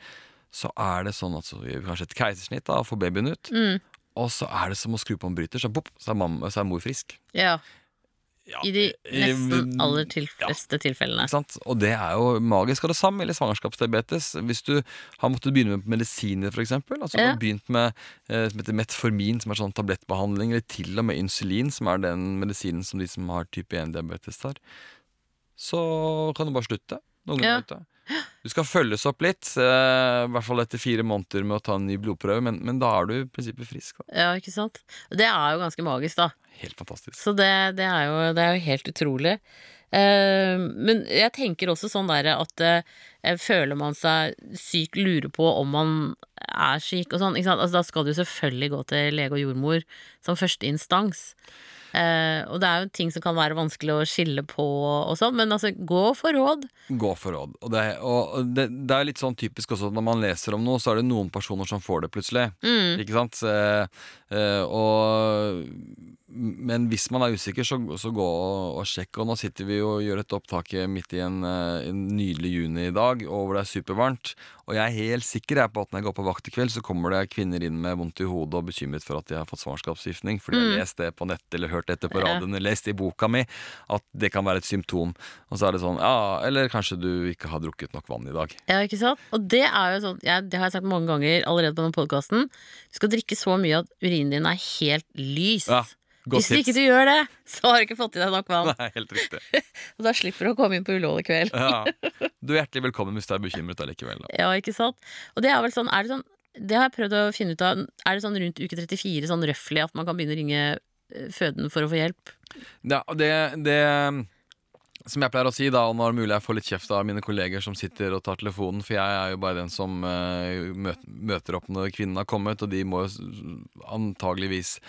Så er det sånn at så gjør vi kanskje et keisersnitt da, og får babyen ut. Mm. Og så er det som å skru på en bryter, så, pop, så, er, mamma, så er mor frisk. ja. Ja, I de eh, nesten aller til ja. tilfellene. Ikke sant? Og det er jo magisk. Og det samme gjelder svangerskapsdiabetes. Hvis du har måttet begynne med medisiner, f.eks. Altså, du har begynt med eh, som heter Metformin, som er sånn tablettbehandling, eller til og med insulin, som er den medisinen som de som har type 1-diabetes tar, så kan du bare slutte. Noen Ja. er ute. Du skal følges opp litt, eh, i hvert fall etter fire måneder med å ta en ny blodprøve, men, men da er du i prinsippet frisk. Da. Ja, ikke sant? Det er jo ganske magisk, da. Helt fantastisk. Så det, det, er, jo, det er jo helt utrolig. Eh, men jeg tenker også sånn der at eh, føler man seg syk, lurer på om man er syk og sånn. Altså, da skal du selvfølgelig gå til lege og jordmor som første instans. Eh, og det er jo ting som kan være vanskelig å skille på og sånn, men altså, gå for råd. Gå for råd. Og, det, og det, det er litt sånn typisk også når man leser om noe, så er det noen personer som får det plutselig. Mm. Ikke sant? Eh, eh, og, men hvis man er usikker, så, så gå og, og sjekk. Og nå sitter vi og gjør et opptak midt i en, eh, en nydelig juni i dag, og hvor det er supervarmt. Og jeg er helt sikker jeg, på at når jeg går på vakt i kveld, så kommer det kvinner inn med vondt i hodet og bekymret for at de har fått svangerskapsgiftning. Fordi jeg har lest det på nettet eller hørt dette på radioen eller lest i boka mi at det kan være et symptom. Og så er det sånn Ja, eller kanskje du ikke har drukket nok vann i dag. Ja, ikke sant? Og det er jo sånn, ja, det har jeg sagt mange ganger allerede på den podkasten. Du skal drikke så mye at urinen din er helt lys. Ja, godt Hvis ikke du gjør det, så har du ikke fått i deg nok vann. Nei, helt riktig. [LAUGHS] Og da slipper du å komme inn på Ullevål i kveld. Ja. [LAUGHS] Du er hjertelig velkommen hvis du er bekymret allikevel. Da. Ja, ikke sant? Og det er vel sånn, er det sånn Det har jeg prøvd å finne ut av. Er det sånn rundt uke 34 sånn røffelig at man kan begynne å ringe eh, føden for å få hjelp? Ja, det, det som jeg pleier å si, da, og nå det mulig jeg får litt kjeft av mine kolleger som sitter og tar telefonen, for jeg er jo bare den som uh, møt, møter opp når kvinnen har kommet, og de må jo antageligvis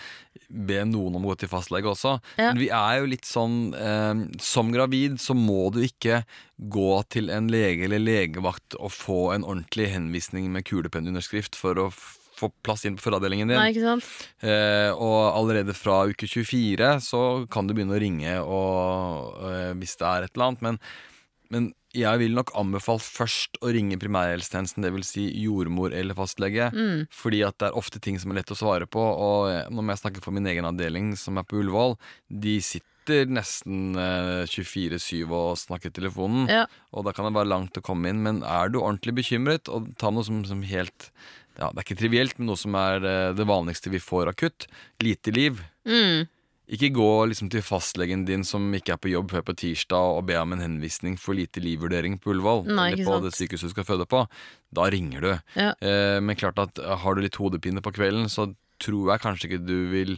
be noen om å gå til fastlege også. Ja. Men vi er jo litt sånn uh, Som gravid så må du ikke gå til en lege eller legevakt og få en ordentlig henvisning med kulepennunderskrift for å få plass inn på fødeavdelingen din. Nei, ikke sant? Eh, og allerede fra uke 24 så kan du begynne å ringe og, eh, hvis det er et eller annet. Men, men jeg vil nok anbefale først å ringe primærhelsetjenesten, dvs. Si jordmor eller fastlege. Mm. Fordi at det er ofte ting som er lett å svare på. Og eh, når jeg snakker for min egen avdeling, som er på Ullevål, de sitter nesten eh, 24-7 og snakker i telefonen. Ja. Og da kan det være langt å komme inn. Men er du ordentlig bekymret, og ta noe som, som helt ja, Det er ikke trivielt, men noe som er eh, det vanligste vi får akutt. Lite liv. Mm. Ikke gå liksom til fastlegen din som ikke er på jobb før på tirsdag og be om en henvisning for lite livvurdering på Ullevål. Eller på sant. det sykehuset du skal føde på. Da ringer du. Ja. Eh, men klart at eh, har du litt hodepine på kvelden, så tror jeg kanskje ikke du vil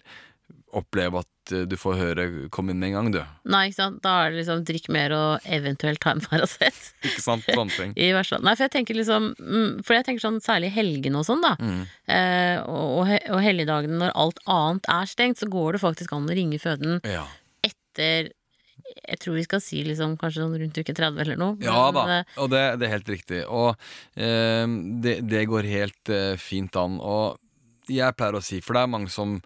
oppleve at eh, du får høre 'kom inn med en gang', du. Nei, ikke sant? Da er det liksom drikk mer og eventuelt ta en Paracet. [LAUGHS] Ikke sant? Sånne ting. [LAUGHS] I hvert fall. Nei, for jeg tenker liksom mm, For jeg tenker sånn særlig helgene og sånn, da. Mm. Eh, og, og, helligdagene når alt annet er stengt, så går det faktisk an å ringe føden Ja. etter Jeg tror vi skal si liksom kanskje sånn rundt uke 30 eller noe. Ja da, eh, og det, det er helt riktig. Og eh, det, det går helt eh, fint an. Og jeg pleier å si, for det er mange som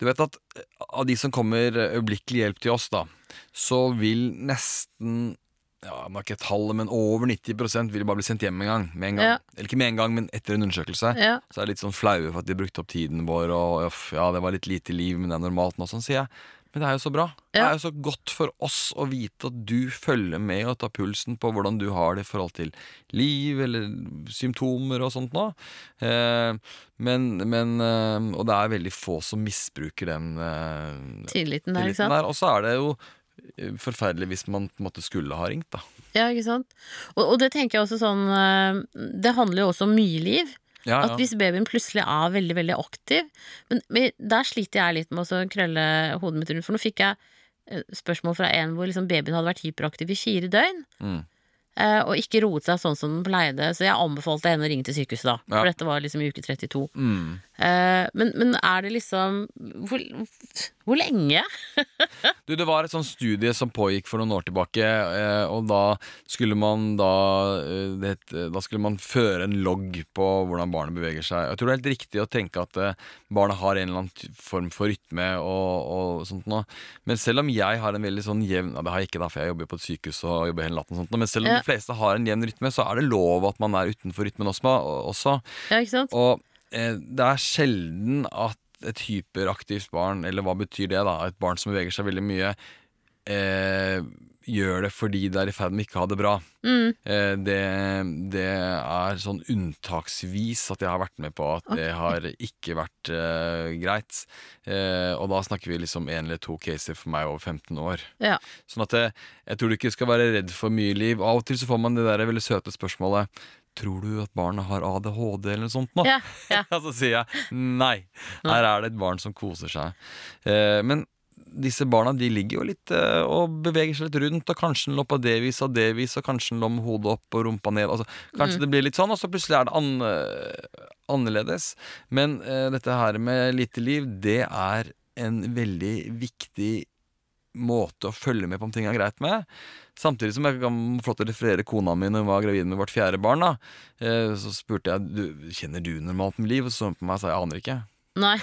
Du vet at eh, av de som kommer eh, øyeblikkelig hjelp til oss, da, så vil nesten ja, nå er ikke tallet, men over 90% vil bare bli sendt hjem en gang. Med en gang. Ja. Eller ikke med en gang, men etter en undersøkelse. Ja. Så er det litt sånn flaue for at de brukte opp tiden vår, og ja, det var litt lite liv, men det er normalt nå, sånn sier jeg. Men det er jo så bra. Det er jo så godt for oss å vite at du følger med og tar pulsen på hvordan du har det i forhold til liv eller symptomer og sånt nå. Eh, men, men eh, Og det er veldig få som misbruker den eh, Tilliten der, tilliten der. Og så er det jo forferdelig hvis man på en måte skulle ha ringt, da. Ja, ikke sant? Og, og det tenker jeg også sånn Det handler jo også om mye liv. Ja, At hvis babyen plutselig er veldig, veldig aktiv Men, men der sliter jeg litt med å krølle hodet mitt rundt, for nå fikk jeg eh, spørsmål fra en hvor liksom babyen hadde vært hyperaktiv i fire døgn. Mm. Eh, Og ikke roet seg sånn som den pleide, så jeg anbefalte henne å ringe til sykehuset, da. Ja. For dette var liksom i uke 32. Mm. Eh, men, men er det liksom Hvor, hvor lenge? [LAUGHS] Du, det var et sånn studie som pågikk for noen år tilbake, eh, og da skulle man da det, het- Da skulle man føre en logg på hvordan barnet beveger seg. Jeg tror det er helt riktig å tenke at barnet har en eller annen form for rytme og, og sånt noe. Men selv om jeg har en veldig sånn jevn ja, Det har jeg ikke, da, for jeg jobber på et sykehus og jobber hele natten, og sånt, men selv om Ja. De fleste har en jevn rytme, så er det lov at man er utenfor rytmen også. Ja, ikke sant? Og eh, det er sjelden at et hyperaktivt barn, eller hva betyr det, da? Et barn som beveger seg veldig mye, eh, gjør det fordi det er i ferd med ikke å ha det bra. Mm. Eh, det, det er sånn unntaksvis at jeg har vært med på at det har ikke vært eh, greit. Eh, og da snakker vi liksom én eller to caser for meg over 15 år. Ja. Sånn at jeg, jeg tror du ikke skal være redd for mye liv. Av og til så får man det der veldig søte spørsmålet Tror du at barnet har ADHD eller noe sånt nå? Ja, ja. [LAUGHS] Så sier jeg nei. Her er det et barn som koser seg. Eh, men disse barna de ligger jo litt eh, og beveger seg litt rundt, og kanskje den lå på det vis og det vis, og kanskje den lå med hodet opp og rumpa ned. Altså, kanskje det blir litt sånn, og så plutselig er det an eh, annerledes. Men uh, dette her med lite liv, det er en veldig viktig måte å følge med på om ting er greit med. Samtidig som jeg kan få å referere kona mi når hun var gravid med vårt fjerde barn. da uh, Så spurte jeg du, kjenner du normalt med liv, og så så hun på meg og sa jeg aner ikke. Nei.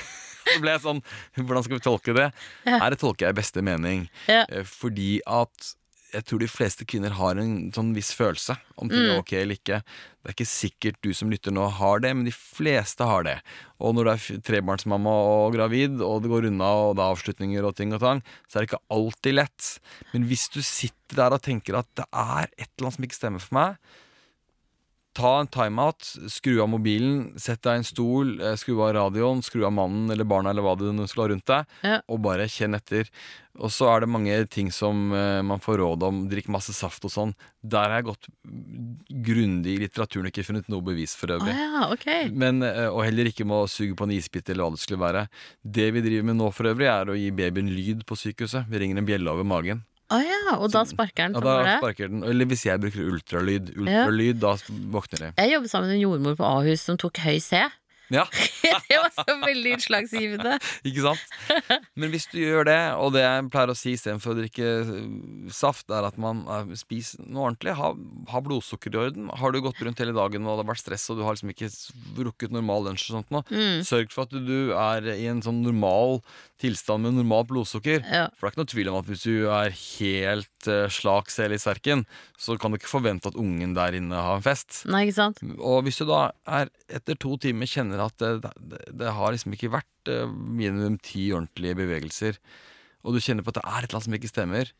[LAUGHS] Så ble jeg sånn, Hvordan skal vi tolke det? Ja. Her tolker jeg i beste mening. Ja. Eh, Fordi at jeg tror de fleste kvinner har en sånn viss følelse om ting er Mm. ok eller ikke. Det er ikke sikkert du som lytter nå har det, men de fleste har det. Og når du er trebarnsmamma og gravid, og det går unna, og det er avslutninger og ting og tang, så er det ikke alltid lett. Men hvis du sitter der og tenker at det er et eller annet som ikke stemmer for meg, Ta en timeout, skru av mobilen, sett deg i en stol, eh, skru av radioen, skru av mannen eller barna eller hva det nå skal ha rundt deg, Ja. og bare kjenn etter. Og så er det mange ting som uh, man får råd om, drikk masse saft og sånn. Der har jeg gått grundig i litteraturen og ikke funnet noe bevis for øvrig. øvrig. ja, okay. Men, uh, og heller ikke med å suge på en isbit eller hva det skulle være. Det vi driver med nå for øvrig, er å gi babyen lyd på sykehuset. Vi ringer en bjelle over magen. Å ja, og da sparker den sånn da sparker den. Eller hvis jeg bruker ultralyd. Ja. Da våkner de. Jeg jobbet sammen med en jordmor på Ahus som tok høy C. Ja, [LAUGHS] det var så veldig utslagsgivende. [LAUGHS] ikke sant? Men hvis du gjør det, og det jeg pleier å si istedenfor å drikke øh, saft, er at man uh, spiser noe ordentlig. Ha, ha blodsukker i orden. Har du gått rundt hele dagen og det har vært stress, og du har liksom ikke rukket normal lunsj og sånt nå, Mm. sørg for at du er i en sånn normal tilstand med normalt blodsukker. Ja. For det er ikke noe tvil om at hvis du er helt uh, slak sel i serken, så kan du ikke forvente at ungen der inne har en fest. Nei, ikke sant? Og hvis du da er etter to timer kjenner at det, det, det har liksom ikke vært uh, minimum ti ordentlige bevegelser, og du kjenner på at det er et eller annet som ikke stemmer,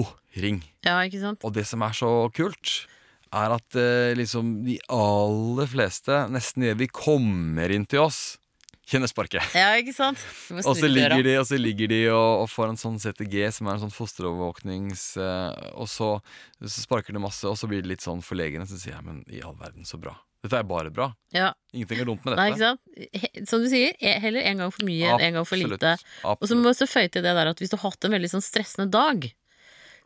oh, ring. Ja, ikke sant? Og det som er så kult, er at eh, liksom de aller fleste, nesten idet vi kommer inn til oss, kjenner sparket. Ja, ikke sant? Og så ligger de, og, så ligger de og, og får en sånn CTG, som er en sånn fosterovervåknings... eh, og så, så sparker de masse, og så blir det litt sånn forlegne. Så sier jeg men i all verden, så bra. Dette er bare bra. Ja, Ingenting er dumt med Nei, dette. He- Som du sier, e- heller en gang for mye enn en gang for Absolutt. lite. Og så må vi også føye til det der at hvis du har hatt en veldig sånn stressende dag,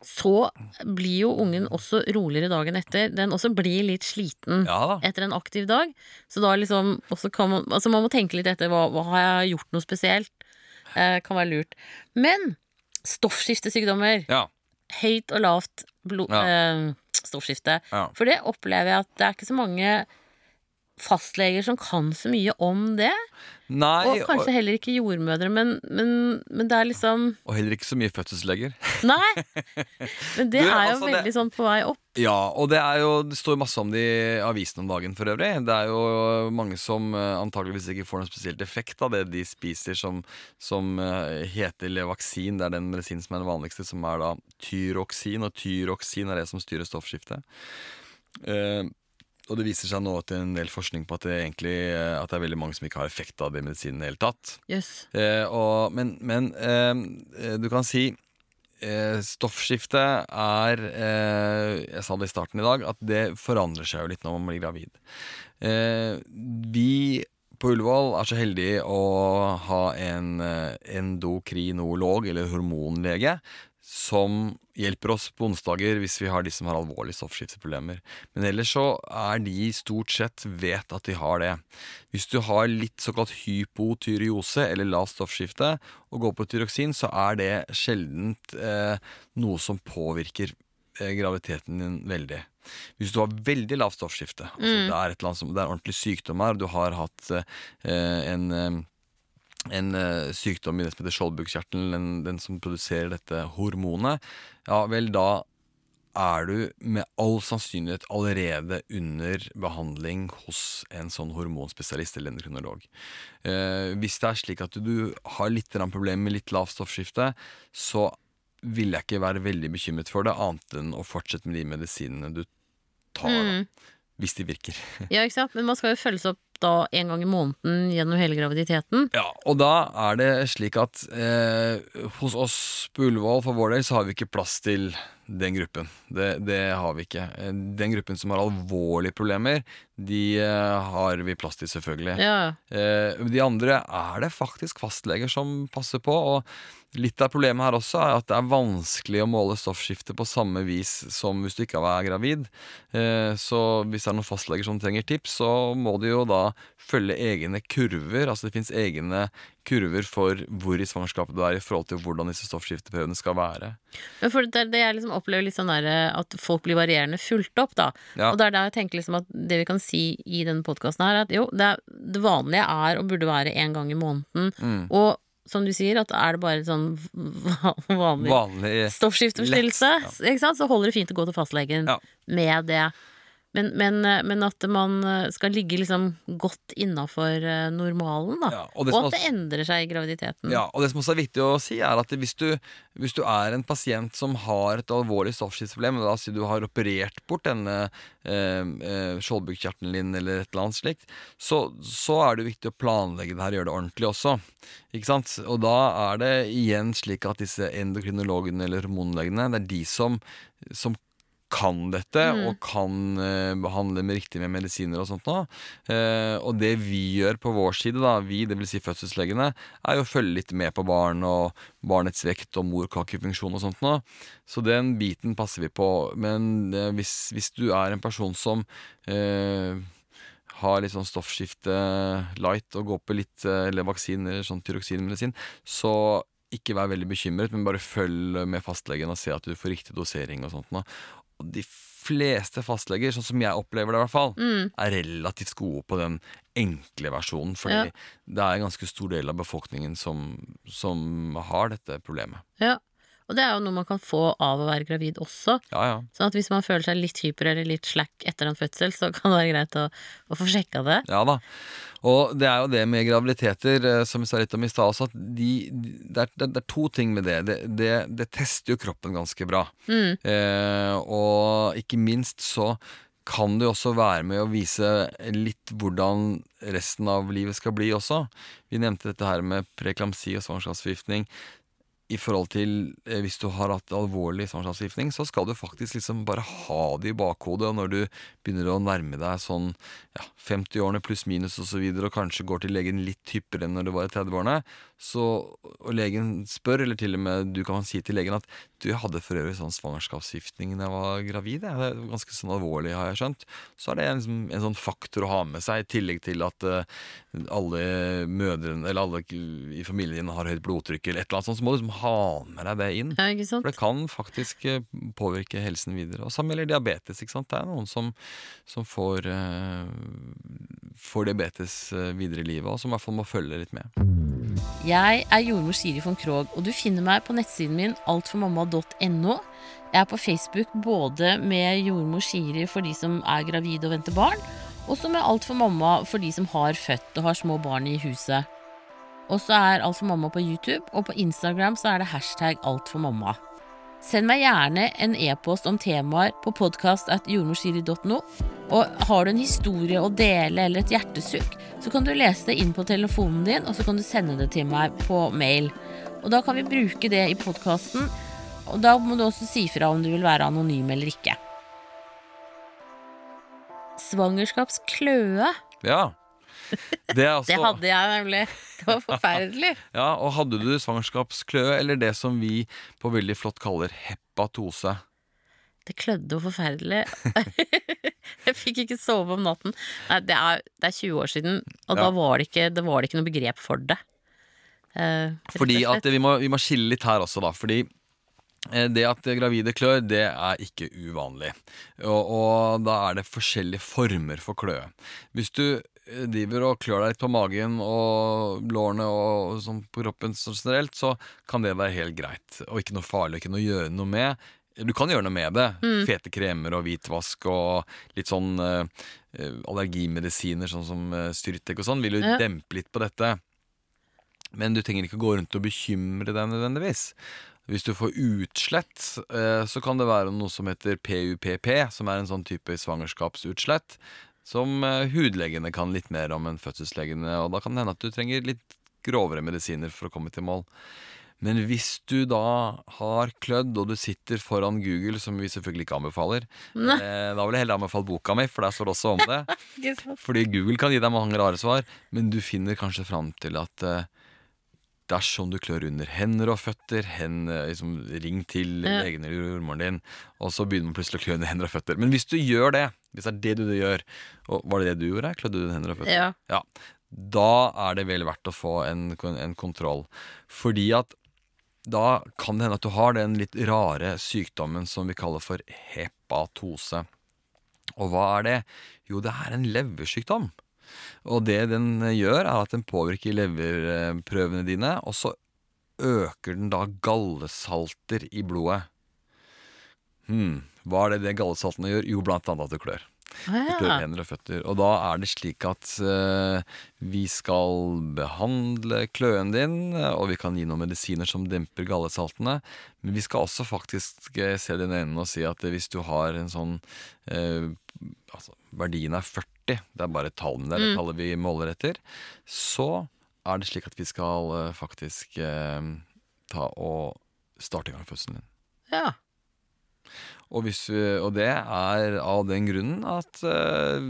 så blir jo ungen også roligere dagen etter. Den også blir litt sliten Ja etter en aktiv dag. Så da liksom også kan man Altså man må tenke litt etter hva, hva har jeg gjort noe spesielt. Eh, kan være lurt. Men stoffskiftesykdommer, Ja. høyt og lavt blod, Ja. eh, stoffskifte. For det opplever jeg at det er ikke så mange fastleger som kan så mye om det. Nei, Og kanskje heller ikke jordmødre, men, men, men det er liksom og, og heller ikke så mye fødselsleger. Nei! Men det Du, er jo altså, det- veldig sånn på vei opp. Ja, og det er jo Det står masse om det i avisen om dagen for øvrig. Det er jo mange som eh, antageligvis ikke får noen spesielt effekt av det de spiser som, som eh, heter Levaksin. Det er den medisinen som er den vanligste, som er da tyroksin. Og tyroksin er det som styrer stoffskiftet. Eh, og det viser seg nå til en del forskning på at det egentlig eh, At det er veldig mange som ikke har effekt av det medisinen i det hele tatt. Yes. Eh, og, men men eh, du kan si eh, stoffskifte er eh, Jeg sa det i starten i dag, at det forandrer seg jo litt når man blir gravid. Eh, vi på Ullevål er så heldige å ha en eh, endokrinolog, eller hormonlege, som hjelper oss på onsdager hvis vi har de som har alvorlige stoffskifteproblemer. Men ellers så er de stort sett vet at de har det. Hvis du har litt såkalt hypotyreose eller lavt stoffskifte og går på tyroksin, så er det sjeldent eh, noe som påvirker eh, graviditeten din veldig. Hvis du har veldig lavt stoffskifte, altså det er som, det er ordentlig sykdom her, du har hatt eh, en eh, en uh, sykdom i det som heter skjoldbruskkjertelen, den, den som produserer dette hormonet, ja vel, da er du med all sannsynlighet allerede under behandling hos en sånn hormonspesialist eller endokrinolog. Uh, hvis det er slik at du har litt problemer med litt lavt stoffskifte, så vil jeg ikke være veldig bekymret for det, annet enn å fortsette med de medisinene du tar, da, hvis de virker. [LAUGHS] Ja, ikke sant? Men man skal jo følges opp da en gang i måneden gjennom hele graviditeten. Ja, og da er det slik at eh, hos oss på Ullevål for vår del så har vi ikke plass til den gruppen. Det, det har vi ikke. Eh, Den gruppen som har alvorlige problemer, de eh, har vi plass til, selvfølgelig. Ja. Eh, de andre er det faktisk fastleger som passer på. Og litt av problemet her også er at det er vanskelig å måle stoffskifte på samme vis som hvis du ikke er gravid. Eh, så hvis det er noen fastleger som trenger tips, så må de jo da følge egne kurver. Altså det fins egne kurver for hvor i svangerskapet du er i forhold til hvordan disse stoffskifteprøvene skal være. Men for det det jeg liksom opplever litt sånn der, at folk blir varierende fulgt opp, da. Ja. Og det er der jeg tenker liksom at det vi kan si i denne podkasten her, er at jo, det, er, det vanlige er og burde være én gang i måneden. Mm. Og som du sier, at er det bare sånn vanlig Vanlig stoffskifteforstyrrelse, ja. så holder det fint å gå til fastlegen Ja. med det. Men, men, men at man eh, skal ligge liksom godt innafor normalen, da. Ja, og det og at at det endrer seg i graviditeten. Ja, og det som også er viktig å si, er at hvis du, hvis du er en pasient som har et alvorlig stoffskifteproblem, la oss si du har operert bort denne eh, skjoldbukkjertelen din, eller et eller annet slikt, så, så er det viktig å planlegge det her, gjøre det ordentlig også. Ikke sant? Og da er det igjen slik at disse endokrinologene eller hormonlegene, det er de som, som kan dette og kan uh, behandle med riktig med medisiner og sånt da Eh, og det vi gjør på vår side, da, vi, det vil si fødselslegene, er jo å følge litt med på barn og barnets vekt og morkakefunksjon og sånt nå. Så den biten passer vi på. Men uh, hvis, hvis du er en person som har litt sånn stoffskifte light og går på litt eller Levaksin eller sånn tyroksinmedisin, så ikke vær veldig bekymret, men bare følg med fastlegen og se at du får riktig dosering og sånt. Og de fleste fastleger, sånn som jeg opplever det i hvert fall, Mm. er relativt gode på den enkle versjonen. Fordi Ja. det er en ganske stor del av befolkningen som, som har dette problemet. Ja. Og det er jo noe man kan få av å være gravid også. Ja, ja. Sånn at hvis man føler seg litt hyper eller litt slack etter en fødsel, så kan det være greit å, å få sjekka det. Ja da. Og det er jo det med graviditeter, eh, som vi sa litt om i stad også, at de, de, det, er, det, er to ting med det. Det, det. det tester jo kroppen ganske bra. Mm. Eh, og ikke minst så kan det også være med å vise litt hvordan resten av livet skal bli også. Vi nevnte dette her med preklamsi og svangerskapsforgiftning. I forhold til eh, Hvis du har hatt alvorlig svangerskapsforgiftning, så skal du faktisk liksom bare ha det i bakhodet. Når du begynner å nærme deg sånn ja, 50-årene pluss minus osv., og, så videre, og kanskje går til legen litt hyppigere enn når du var i 30-årene, så, og legen spør, eller til og med du kan si til legen at du, jeg hadde for øvrig sånn svangerskapsgiftning da jeg var gravid. jeg. Det er ganske sånn alvorlig, har jeg skjønt. Så er det en, liksom, en sånn faktor å ha med seg, i tillegg til at uh, alle mødrene, eller alle i familien din har høyt blodtrykk, eller et eller annet sånt, så må du liksom ha med deg det inn. Ja? For det kan faktisk eh, påvirke helsen videre. Og samme gjelder diabetes. ikke sant? Det er noen som, som får, uh, får diabetes videre i livet, og som i hvert fall må følge litt med. Jeg er jordmor Siri von Krogh, og du finner meg på nettsiden min altformamma.no. Jeg er på Facebook både med jordmor Siri for de som er gravide og venter barn, og så med Alt for de som har født og har små barn i huset. Og så er Alt for mamma på YouTube, og på Instagram så er det hashtag alt for mamma. Send meg gjerne en e-post om temaer på podkast.jordmorsiri.no. Og har du en historie å dele eller et hjertesukk, så kan du lese det inn på telefonen din, og så kan du sende det til meg på mail. Og da kan vi bruke det i podkasten, og da må du også si fra om du vil være anonym eller ikke. Svangerskapskløe. Ja. [LAUGHS] Det altså Det hadde jeg nemlig. Det var forferdelig. [LAUGHS] Ja, og hadde du svangerskapskløe, eller det som vi på veldig flott kaller hepatose? Det klødde jo forferdelig. [LAUGHS] jeg fikk ikke sove om natten. Nei, det er, det er 20 år siden, og Ja. da var det, ikke, det var det ikke noe begrep for det. Uh, Fordi at vi må, vi må skille litt her også, da. Fordi eh, det at gravide klør, det er ikke uvanlig. Og, og da er det forskjellige former for kløe. Hvis du driver og klør deg litt på magen og lårene og sånn på kroppen generelt, så kan det være helt greit. Og ikke noe farlig, ikke noe å gjøre noe med. Du kan gjøre noe med det. Fete kremer og hvitvask og litt sånn eh, eh, allergimedisiner, sånn som uh, Styrtek og sånn, vil jo Ja. dempe litt på dette. Men du trenger ikke gå rundt og bekymre deg nødvendigvis. Hvis du får utslett, eh, så kan det være noe som heter PUPP, som er en sånn type svangerskapsutslett, som eh, hudlegene kan litt mer om enn fødselslegene, og da kan det hende at du trenger litt grovere medisiner for å komme til mål. Men hvis du da har klødd, og du sitter foran Google, som vi selvfølgelig ikke anbefaler, [LAUGHS] eh, da vil jeg heller anbefale boka mi, for der står det også om det. [LAUGHS] Fordi Google kan gi deg mange rare svar, men du finner kanskje fram til at eh, dersom du klør under hender og føtter, hen, eh, liksom, ring til legen eller jordmoren din, og så begynner man plutselig å klø under hender og føtter. Men hvis du gjør det, hvis det er det du gjør, og var det det du gjorde? Klødde du under hender og føtter? Ja. Ja, da er det vel verdt å få en, en kontroll. Fordi at da kan det hende at du har den litt rare sykdommen som vi kaller for hepatose. Og hva er det? Jo, det er en leversykdom. Og det den gjør, er at den påvirker leverprøvene dine, og så øker den da gallesalter i blodet. Hmm, hva er det det gallesaltene gjør? Jo, blant annet at det klør. Det klør hender og føtter. Og da er det slik at uh, vi skal behandle kløen din, og vi kan gi noen medisiner som demper gallesaltene. Men vi skal også faktisk eh, se i øynene og si at hvis du har en sånn uh, altså, Verdien er 40, det er bare tallene, det er det tallet vi måler etter. Så er det slik at vi skal eh, faktisk eh, ta og starte i gang fødselen din. ja. Og, hvis vi, og det er av den grunnen at eh,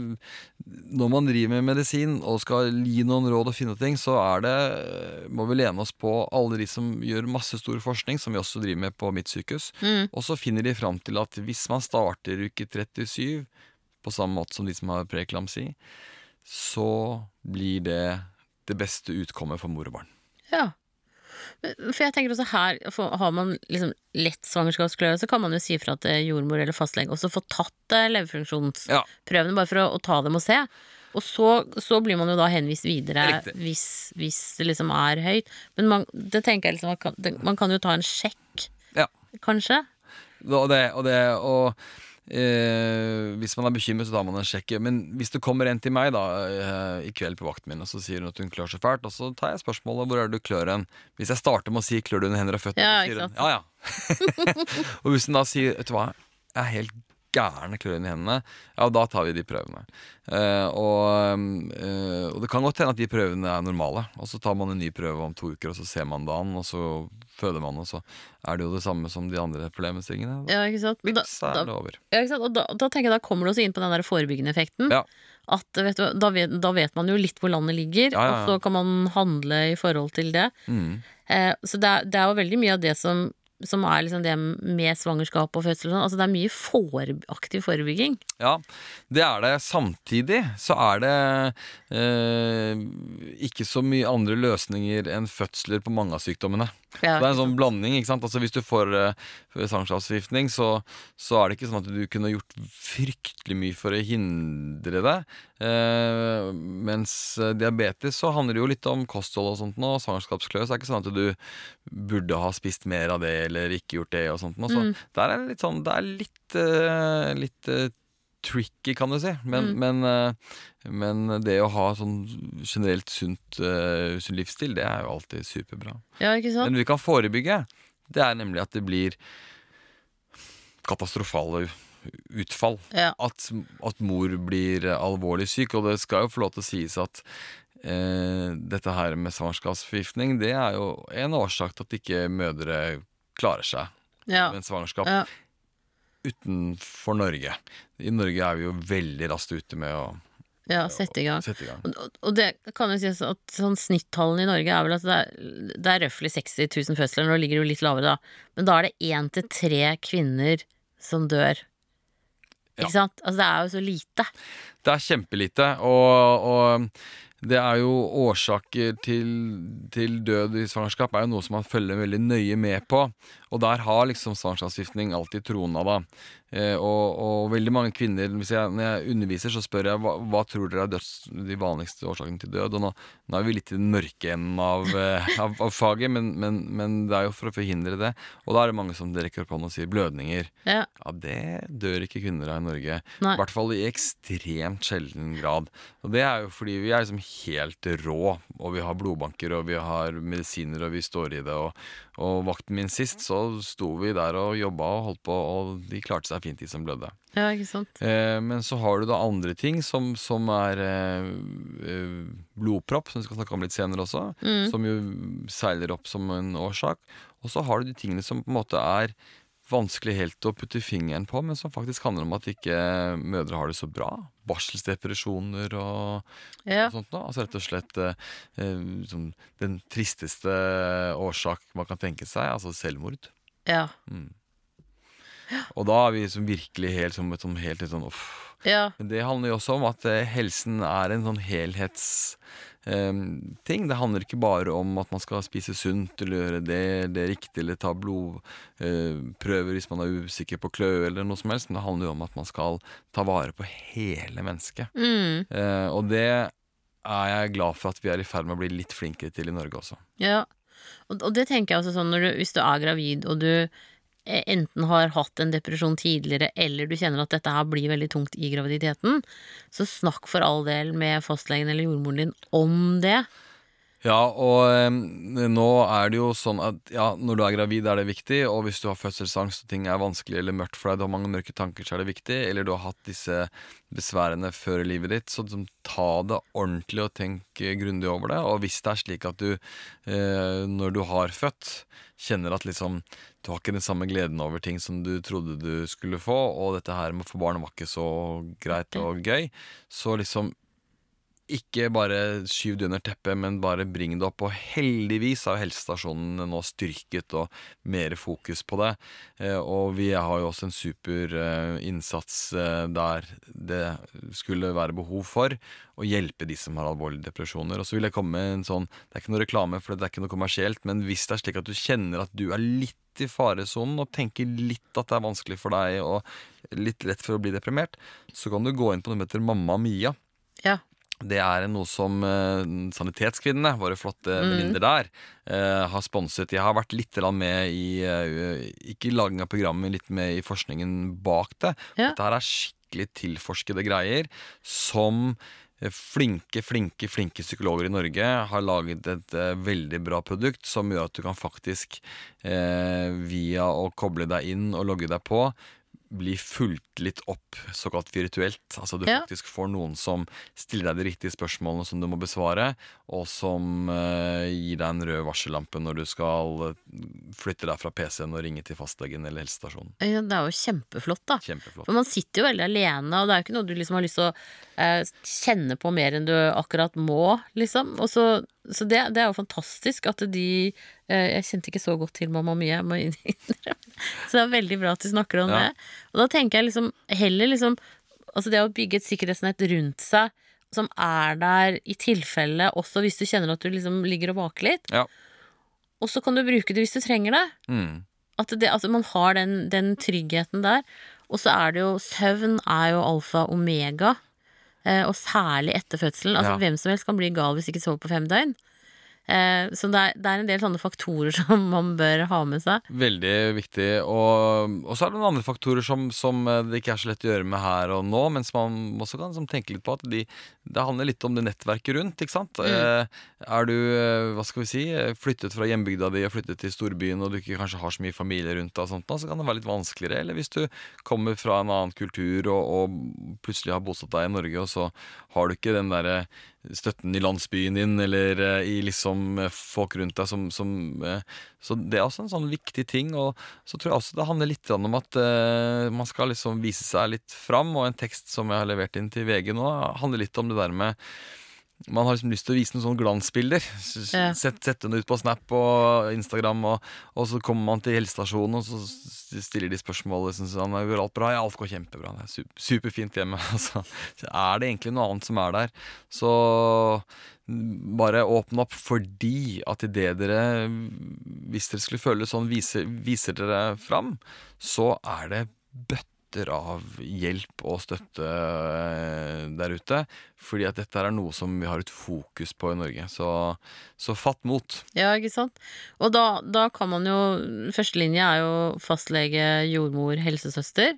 når man driver med medisin og skal gi noen råd og finne ting, så er det, eh, må vi lene oss på alle de som gjør masse stor forskning, som vi også driver med på mitt sykehus. Mm. Og så finner de fram til at hvis man starter uke 37, på samme måte som de som har preeklamsi, så blir det det beste utkommet for mor og barn. Ja. For jeg tenker også her, har man liksom lett svangerskapskløe, så kan man jo si fra til jordmor eller fastlege, og så få tatt eh, leverfunksjonsprøvene, Ja. bare for å, å ta dem og se. Og så, så blir man jo da henvist videre hvis, hvis det liksom er høyt. Men man, det tenker jeg liksom, man kan, det, man kan jo ta en sjekk, Ja. kanskje. Og det, og, det, og eh, hvis man er bekymret, så tar man en sjekk. Men hvis det kommer en til meg da eh, i kveld på vakten min, og så sier hun at hun klør så fælt, og så tar jeg spørsmålet hvor er det du klør hen. Hvis jeg starter med å si klør du under hender og føtter, Ja, sier hun ja ja. [LAUGHS] og hvis hun da sier vet du hva, jeg er helt gæren av i hendene, ja da tar vi de prøvene. Uh, og, uh, og det kan godt hende at de prøvene er normale, og så tar man en ny prøve om to uker, og så ser man an, og så føder man, og så er det jo det samme som de andre problemstillingene. Ja, ikke sant? Vips, da, er det over. ja, ikke sant? Og da, da tenker jeg da kommer du også inn på den der forebyggende effekten. Ja. At vet du, da, vet, da vet man jo litt hvor landet ligger, ja, ja. og så kan man handle i forhold til det. Mm. Eh, så det er, det er jo veldig mye av det som som er liksom det med svangerskap og fødsel og sånn. Altså det er mye fore, aktiv forebygging. Ja, det er det. Samtidig så er det eh, ikke så mye andre løsninger enn fødsler på mange av sykdommene. Ja, det er en sånn blanding. ikke sant? Altså Hvis du får eh, svangerskapsforgiftning, så, så er det ikke sånn at du kunne gjort fryktelig mye for å hindre det. Eh, mens eh, diabetes så handler det jo litt om kosthold og sånt nå. Svangerskapskløs er ikke sånn at du burde ha spist mer av det eller ikke gjort det og sånt Og Så Mm. der er det litt sånn Det er litt, uh, litt uh, tricky, kan du si. Men, Mm. men, eh, men det å ha sånn generelt sunt, sunn livsstil, det er jo alltid superbra. Ja? Men vi kan forebygge. Det er nemlig at det blir katastrofale utfall. Ja. At, at mor blir alvorlig syk. Og det skal jo få lov til å sies at eh, dette her med svangerskapsforgiftning, det er jo en årsak til at ikke mødre klarer seg Ja. med en svangerskap Ja. utenfor Norge. I Norge er vi jo veldig raskt ute med å ja, sette i gang. sette i gang. Og, og det kan jo sies at sånn snittallene i Norge er vel at det er, det er røftlig 60 000 fødsler, nå ligger det jo litt lavere da, men da er det én til tre kvinner som dør. Ikke sant? Altså det er jo så lite. Det er kjempelite, og, og det er jo årsaker til, til død i svangerskap er jo noe som man følger veldig nøye med på. Og der har liksom svangerskapsgiftning alltid trona, da. Eh, og, og veldig mange kvinner hvis jeg, Når jeg underviser, så spør jeg hva, hva tror dere er døds, de vanligste årsakene til død. Og nå, nå er vi litt i den mørke enden av, [LAUGHS] eh, av, av faget, men, men, men det er jo for å forhindre det. Og da er det mange som rekker opp hånden og sier blødninger. Ja. Ja, det dør ikke kvinner av i Norge. Nei. I hvert fall i ekstremt sjelden grad. Og det er jo fordi vi er liksom helt rå, og vi har blodbanker, og vi har medisiner, og vi står i det. Og, og vakten min sist, så sto vi der og jobba og holdt på, og de klarte seg fint, de som blødde. ja, ikke sant. Eh, men så har du da andre ting som, som er eh, eh, blodpropp, som vi skal snakke om litt senere også, Mm. som jo seiler opp som en årsak. Og så har du de tingene som på en måte er vanskelig helt å putte fingeren på, men som faktisk handler om at ikke mødre har det så bra. Barselsdepresjoner og, Ja. og sånt noe. Altså rett og slett eh, eh, som den tristeste årsak man kan tenke seg, altså selvmord. Ja. Og da er vi som virkelig helt, som et sånn, helt, helt sånn uff. ja. Men det handler jo også om at eh, helsen er en sånn helhetsting. det handler ikke bare om at man skal spise sunt eller gjøre det, det riktig eller ta blodprøver hvis man er usikker på kløe eller noe som helst. Men det handler jo om at man skal ta vare på hele mennesket. Mm. Eh, og det er jeg glad for at vi er i ferd med å bli litt flinkere til i Norge også. Ja, og, det tenker jeg også sånn når du, hvis du er gravid og du eh, enten har hatt en depresjon tidligere, eller du kjenner at dette her blir veldig tungt i graviditeten, så snakk for all del med fastlegen eller jordmoren din om det. Ja, og eh, nå er det jo sånn at ja, når du er gravid er det viktig, og hvis du har fødselsangst og ting er vanskelig eller mørkt for deg, du har mange mørke tanker, så er det viktig, eller du har hatt disse besværene før i livet ditt, så liksom, ta det ordentlig og tenk eh, grundig over det. Og hvis det er slik at du, eh, når du har født, kjenner at liksom du har ikke den samme gleden over ting som du trodde du skulle få, og dette her med å få barn var ikke så greit og gøy, så liksom ikke bare skyv det under teppet, men bare bring det opp. Og heldigvis har helsestasjonene nå styrket og mer fokus på det. Eh, og vi har jo også en super eh, innsats eh, der det skulle være behov for å hjelpe de som har alvorlige depresjoner. Og så vil jeg komme med en sånn Det er ikke noe reklame, for det er ikke noe kommersielt, men hvis det er slik at du kjenner at du er litt i faresonen og tenker litt at det er vanskelig for deg og litt lett for å bli deprimert, så kan du gå inn på noe som heter Mamma Mia. Ja. Det er noe som uh, Sanitetskvinnene, våre flotte venninner der, uh, har sponset. Jeg har vært litt med i uh, Ikke i laging av programmet, litt med i forskningen bak det. Ja. Dette her er skikkelig tilforskede greier som Flinke, flinke, flinke psykologer i Norge har laget et uh, veldig bra produkt som gjør at du kan faktisk, uh, via å koble deg inn og logge deg på, bli fulgt litt opp, såkalt virtuelt. Altså du Ja. faktisk får noen som stiller deg de riktige spørsmålene som du må besvare, og som eh, gir deg en rød varsellampe når du skal eh, flytte deg fra PC-en og ringe til fastlegen eller helsestasjonen. Ja, Det er jo kjempeflott, da. Kjempeflott. For man sitter jo veldig alene, og det er jo ikke noe du liksom har lyst til å eh, kjenne på mer enn du akkurat må, liksom. Og så, så det, det er jo fantastisk at de eh, Jeg kjente ikke så godt til Mamma Mia, jeg må innrømme. [LAUGHS] Så det er veldig bra at du snakker om Ja. det. Og da tenker jeg liksom heller liksom Altså det å bygge et sikkerhetsnett rundt seg som er der i tilfelle, også hvis du kjenner at du liksom ligger og vaker litt. Ja. Og så kan du bruke det hvis du trenger det. Mm. At det, at man har den, den tryggheten der. Og så er det jo Søvn er jo alfa omega. Eh, og særlig etter fødselen. Altså Ja. Hvem som helst kan bli gal hvis ikke sover på fem døgn. Eh, så det er, det er en del sånne faktorer [LAUGHS] som man bør ha med seg. Veldig viktig. Og, og så er det noen andre faktorer som, som eh, det ikke er så lett å gjøre med her og nå, mens man også kan tenke litt på at de, det handler litt om det nettverket rundt. ikke sant? Mm. er du eh, hva skal vi si, eh, flyttet fra hjembygda di og flyttet til storbyen, og du ikke kanskje har så mye familie rundt deg, og sånt, så kan det være litt vanskeligere. Eller hvis du kommer fra en annen kultur og, og plutselig har bosatt deg i Norge, og så har du ikke den derre støtten i landsbyen din eller eh, i liksom eh, folk rundt deg som, som eh, Så det er også en sånn viktig ting. Og så tror jeg også det handler litt om at man skal liksom vise seg litt fram. Og en tekst som jeg har levert inn til VG nå, handler litt om det der med man har liksom lyst til å vise noen sånne glansbilder. Ja. Sett, sette ut på Snap og Instagram, og, og så kommer man til helsestasjonen, og så stiller de spørsmål liksom, sånn, Går alt bra? Ja, alt går kjempebra. Det er super, superfint hjemme. [LAUGHS] Altså, er det egentlig noe annet som er der? Så mm, bare åpne opp fordi at idet dere, hvis dere skulle føle sånn, viser, viser dere fram, så er det bøtter av hjelp og støtte eh, der ute. Fordi at dette er noe som vi har et fokus på i Norge. Så, så fatt mot. Ja, ikke sant? Og da, da kan man jo Førstelinje er jo fastlege, jordmor, helsesøster.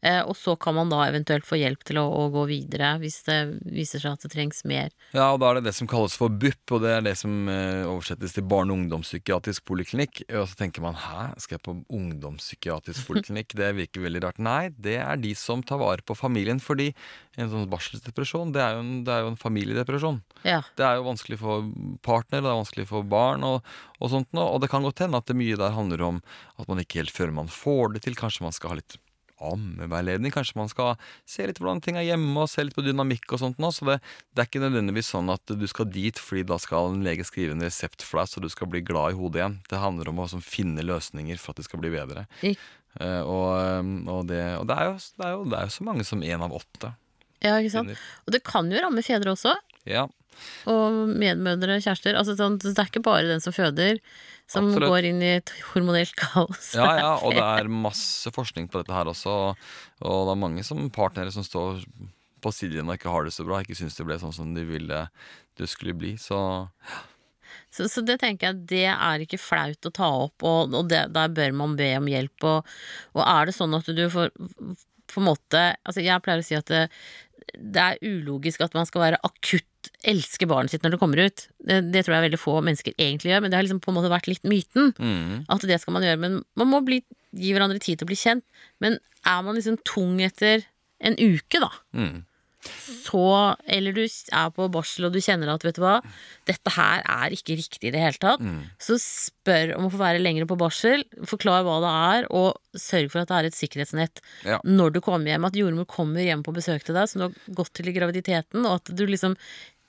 Eh, og så kan man da eventuelt få hjelp til å, å gå videre hvis det viser seg at det trengs mer. Ja, og da er det det som kalles for BUP, og det er det som eh, oversettes til barne- og ungdomspsykiatrisk poliklinikk. Og så tenker man hæ, skal jeg på ungdomspsykiatrisk [LAUGHS] poliklinikk? Det virker veldig rart. Nei, det er de som tar vare på familien, fordi en sånn barselsdepresjon, det er jo en, det er jo en familiedepresjon. Ja. Det er jo vanskelig for partner, det er vanskelig for barn, og, og sånt noe. Og det kan godt hende at det mye der handler om at man ikke helt føler man får det til, kanskje man skal ha litt ammeveiledning. Kanskje man skal se litt hvordan ting er hjemme, og se litt på dynamikk og sånt nå. Så det, det er ikke nødvendigvis sånn at du skal dit fordi da skal en lege skrive en resept for deg, så du skal bli glad i hodet igjen. Det handler om å sånn, finne løsninger for at det skal bli bedre. Eh, og, og, det, og det, er jo, det, er jo, det er jo så mange som én av åtte ja, ikke sant? Finner. Og det kan jo ramme fedre også. Ja. Og medmødre, kjærester. Altså, sånn, det er ikke bare den som føder, som Absolutt. går inn i et hormonelt kaos. Ja, ja, [LAUGHS] og det er masse forskning på dette her også. Og det er mange som partnere som står på sidelinjen og ikke har det så bra, ikke syns det ble sånn som de ville det skulle bli. Så Så, så det tenker jeg, det er ikke flaut å ta opp, og, og det, der bør man be om hjelp. Og, og er det sånn at du får på en måte Altså, jeg pleier å si at det, det er ulogisk at man skal være akutt elske barnet sitt når det kommer ut. Det, det tror jeg veldig få mennesker egentlig gjør, men det har liksom på en måte vært litt myten. mm, At det skal man gjøre. Men man må bli, gi hverandre tid til å bli kjent. Men er man liksom tung etter en uke, da, mm. så Eller du er på barsel og du kjenner at, vet du hva, dette her er ikke riktig i det hele tatt. Mm. Så spør om å få være lenger på barsel, forklar hva det er, og sørg for at det er et sikkerhetsnett Ja. når du kommer hjem. At jordmor kommer hjem på besøk til deg, som du har gått til i graviditeten, og at du liksom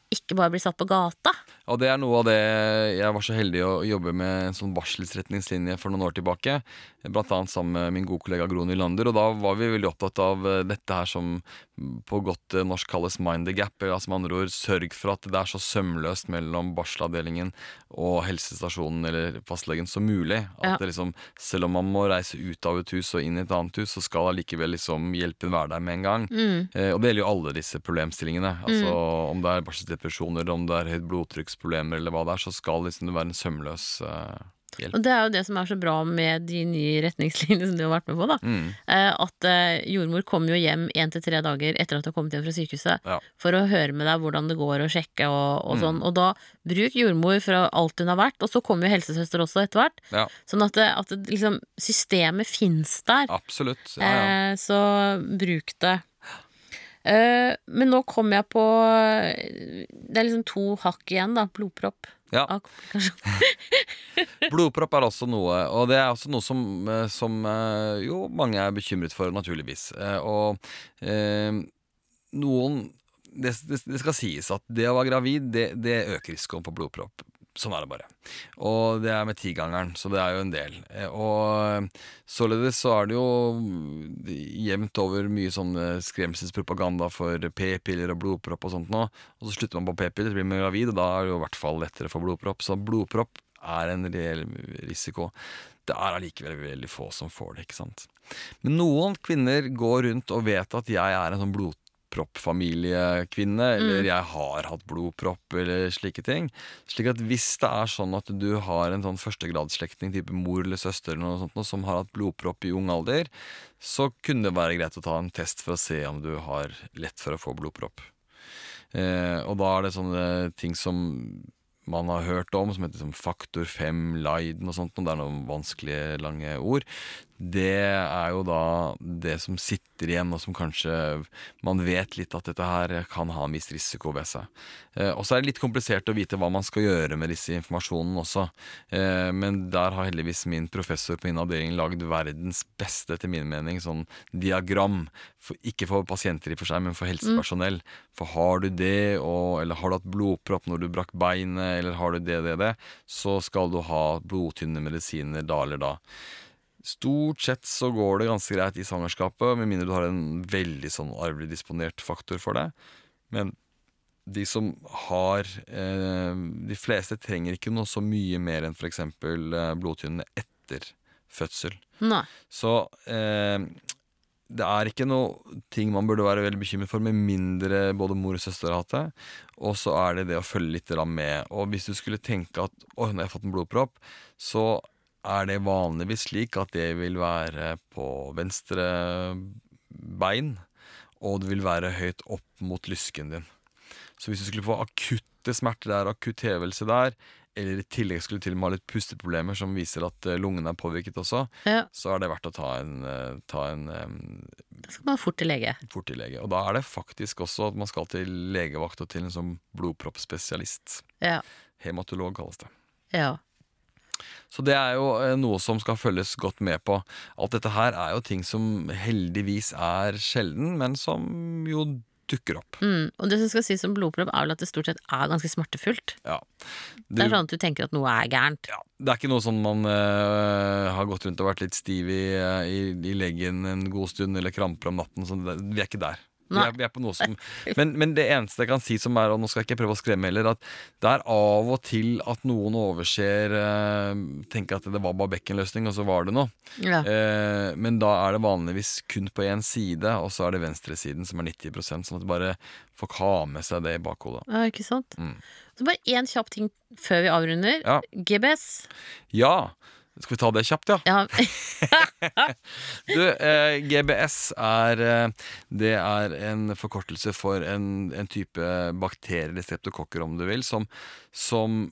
ikke bare blir satt på gata. Og det er noe av det Jeg var så heldig å jobbe med en sånn varselsretningslinje for noen år tilbake. Blant annet sammen med min gode kollega Gro Nylander. Og da var vi veldig opptatt av eh, dette her som på godt eh, norsk kalles mind the gap. Altså med andre ord sørg for at det er så sømløst mellom barselavdelingen og helsestasjonen eller fastlegen som mulig. At Ja. det liksom, selv om man må reise ut av et hus og inn i et annet hus, så skal allikevel liksom hjelpen være der med en gang. Eh, og det gjelder jo alle disse problemstillingene. Altså Om det er barselsdepresjoner, om det er høyt blodtrykksproblemer eller hva det er, så skal liksom det være en sømløs uh, hjelp. Og det er jo det som er så bra med de nye retningslinjene som du har vært med på, da. Mm. Uh, At uh, jordmor kommer jo hjem én til tre dager etter at du har kommet hjem fra sykehuset, Ja. for å høre med deg hvordan det går, og sjekke og, og Mm. sånn. Og da bruk jordmor fra alt hun har vært, og så kommer jo helsesøster også etter hvert. Ja, Sånn at, at liksom, systemet fins der. absolutt. Ja, så bruk det. Eh, men nå kom jeg på Det er liksom to hakk igjen, da. Blodpropp. Ja. [LAUGHS] [LAUGHS] Blodpropp er også noe, og det er også noe som, eh, som eh, jo mange er bekymret for, naturligvis. Eh, Og eh, noen det, det, det skal sies at det å være gravid, det, det øker risikoen for blodpropp. Sånn er det bare. Og det er med tigangeren, så det er jo en del. Eh, Og således så er det jo jevnt over mye sånn eh, skremselspropaganda for p-piller og blodpropp og sånt nå. Og så slutter man på p-piller, blir man gravid, og da er det jo i hvert fall lettere for blodpropp. Så blodpropp er en reell risiko. Det er allikevel veldig få som får det, ikke sant. Men noen kvinner går rundt og vet at jeg er en sånn blodproppfamiliekvinne, eller jeg har hatt blodpropp, eller slike ting. Slik at hvis det er sånn at du har en sånn førstegradsslektning, type mor eller søster eller noe sånt, som har hatt blodpropp i ung alder, så kunne det være greit å ta en test for å se om du har lett for å få blodpropp. Eh, og da er det sånne ting som man har hørt om, som heter som faktor 5, Leiden og sånt, og det er noen vanskelige, lange ord. Det er jo da det som sitter igjen, og som kanskje man vet litt at dette her kan ha en viss risiko ved seg. Eh, og så er det litt komplisert å vite hva man skal gjøre med disse informasjonen også. Eh, men der har heldigvis min professor på min avdeling lagd verdens beste, etter min mening, sånn diagram. For, ikke for pasienter i for seg, men for helsepersonell. For har du det, og, eller har du hatt blodpropp når du brakk beinet, eller har du det, det, det, så skal du ha blodtynne medisiner da eller da. Stort sett så går det ganske greit i svangerskapet, med mindre du har en veldig sånn arvelig disponert faktor for det. Men de som har eh, De fleste trenger ikke noe så mye mer enn f.eks. Eh, blodtynnene etter fødsel. Nei. Så eh, det er ikke noe ting man burde være veldig bekymret for, med mindre både mor og søster har hatt det. Og så er det det å følge litt med. Og hvis du skulle tenke at oi, nå har jeg fått en blodpropp, så er det vanligvis slik at det vil være på venstre bein, og det vil være høyt opp mot lysken din. Så hvis du skulle få akutte smerter der, akutt hevelse der, eller i tillegg skulle til og med ha litt pusteproblemer som viser at eh, lungene er påvirket også, Ja, så er det verdt å ta en, eh, ta en da skal man fort til lege. fort til lege. Og da er det faktisk også at man skal til legevakt og til en sånn blodproppspesialist. Ja. Hematolog kalles det. ja. Så det er jo eh, noe som skal følges godt med på. Alt dette her er jo ting som heldigvis er sjelden, men som jo dukker opp. Mm. Og det som skal sies om blodpropp, er vel at det stort sett er ganske smertefullt. Ja. Det er sånn at du tenker at noe er gærent. ja, det er ikke noe sånn man uh, har gått rundt og vært litt stiv i, eh, i, i leggen en god stund, eller kramper om natten. Så det, vi er ikke der. Vi er, vi er på noe som [LAUGHS] men, men det eneste jeg kan si som er, og nå skal jeg ikke prøve å skremme heller, at det er av og til at noen overser eh, Tenker at det var bare bekkenløsning, og så var det noe. Ja. Eh, men da er det vanligvis kun på én side, og så er det venstresiden som er 90 sånn at bare folk har med seg det i bakhodet. ja, ikke sant? Mm. Så bare én kjapp ting før vi avrunder. Ja. GBS. Ja! Skal vi ta det kjapt, ja? Ja. [LAUGHS] [LAUGHS] Du, eh, GBS er eh, Det er en forkortelse for en, en type bakterier eller streptokokker, om du vil, som, som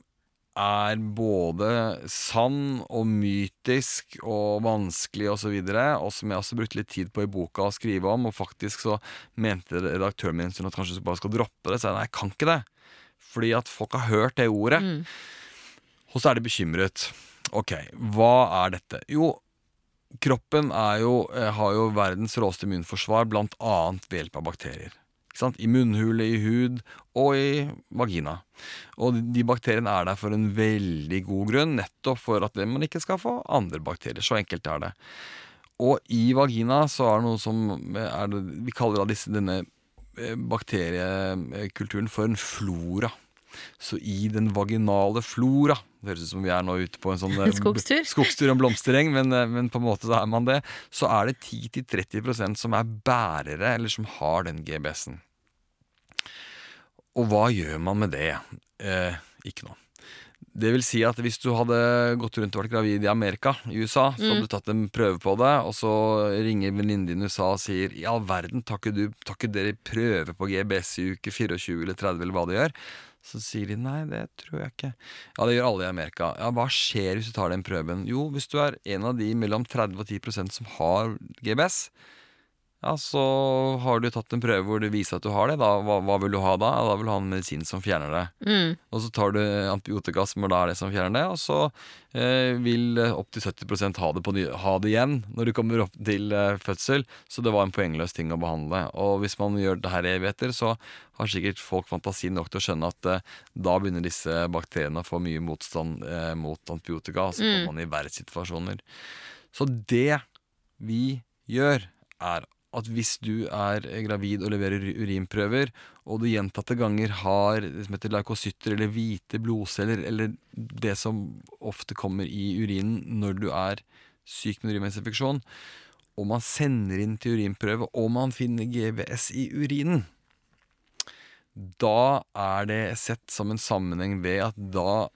er både sann og mytisk og vanskelig osv., og, så videre, og som jeg også brukte litt tid på i boka å skrive om. Og faktisk så mente redaktøren min at kanskje du bare skal droppe det. Så jeg nei, jeg kan ikke det. Fordi at folk har hørt det ordet. Mm. Og så er de bekymret. Ok, hva er dette? Jo, kroppen jo, eh, har jo verdens råeste immunforsvar, blant annet ved hjelp av bakterier. I munnhule, i hud og i vagina. Og de- bakteriene er der for en veldig god grunn, nettopp for at man ikke skal få andre bakterier. Så enkelt er det. Og i vagina så er det noe som er det, Vi kaller disse, denne eh, bakteriekulturen for en flora. Så i den vaginale flora Det høres ut som vi er nå ute på en sånn [LAUGHS] eh, Skogstur. [LAUGHS] skogstur og en blomstereng, men, eh, men på en måte så er man det. Så er det 10-30% som er bærere, eller som har den GBS-en. Og hva gjør man med det? Eh, ikke noe. Det vil si at hvis du hadde gått rundt og vært gravid i Amerika, i USA, så hadde du tatt en prøve på det, og så ringer venninnen din i USA og sier i all verden, tar ikke, du, tar ikke dere prøve på GBS i uke 24 eller 30 eller hva det gjør? Så sier de nei, det tror jeg ikke. Ja, det gjør alle i Amerika. Ja, Hva skjer hvis du tar den prøven? Jo, hvis du er en av de mellom 30 og 10% som har GBS, ja, så har du tatt en prøve hvor du viser at du har det. Da, hva, hva vil du ha da? Da vil du ha en medisin som fjerner det. Mm. Og så tar du antibiotika som da er det som fjerner det, og så eh, vil opptil 70 ha det, på ha det igjen når du kommer opp til eh, fødsel. Så det var en poengløs ting å behandle. Og hvis man gjør det her i evigheter, så har sikkert folk fantasi nok til å skjønne at eh, da begynner disse bakteriene å få mye motstand eh, mot antibiotika. Og så kommer man i verre situasjoner. Så det vi gjør, er at hvis du er gravid og leverer urinprøver, og du gjentatte ganger har det som heter leukocytter eller hvite blodceller, eller det som ofte kommer i urinen når du er syk med urinveisinfeksjon, og man sender inn til urinprøve, og man finner GBS i urinen, da er det sett som en sammenheng ved at da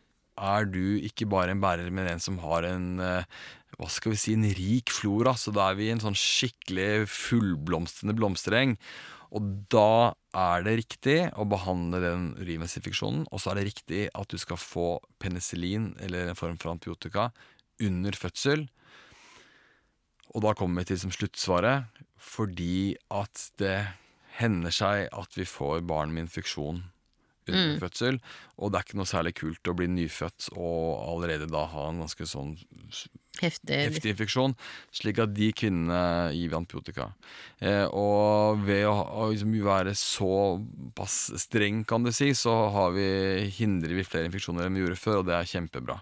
er du ikke bare en bærer, men en som har en eh, hva skal vi si, en rik flora. Så da er vi i en sånn skikkelig fullblomstrende blomstereng. Og da er det riktig å behandle den urinveisinfeksjonen. Og så er det riktig at du skal få penicillin, eller en form for antibiotika, under fødsel. Og da kommer vi til som sluttsvaret, fordi at det hender seg at vi får barn med infeksjon under fødsel. Og det er ikke noe særlig kult å bli nyfødt og allerede da ha en ganske sånn Heftig. heftig infeksjon, slik at de kvinnene gir vi antibiotika. Eh, og ved å, å liksom være såpass streng, kan du si, så har vi, hindrer vi flere infeksjoner enn vi gjorde før, og det er kjempebra.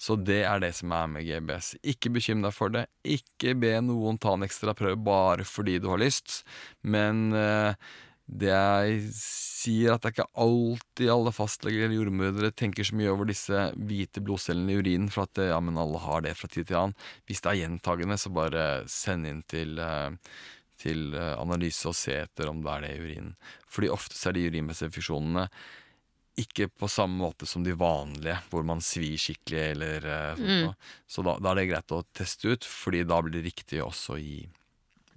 Så det er det som er med GBS. Ikke bekymre deg for det. Ikke be noen ta en ekstra prøve bare fordi du har lyst, men eh, det jeg sier at det er ikke alltid alle fastleger eller jordmødre tenker så mye over disse hvite blodcellene i urinen, for at ja, men alle har det fra tid til annen. Hvis det er gjentagende, så bare send inn til, eh, til eh, analyse og se etter om det er det i urinen. Fordi ofte så er de urinveisinfeksjonene ikke på samme måte som de vanlige, hvor man svir skikkelig eller eh, noe. Så da, da er det greit å teste ut, fordi da blir det riktig også å gi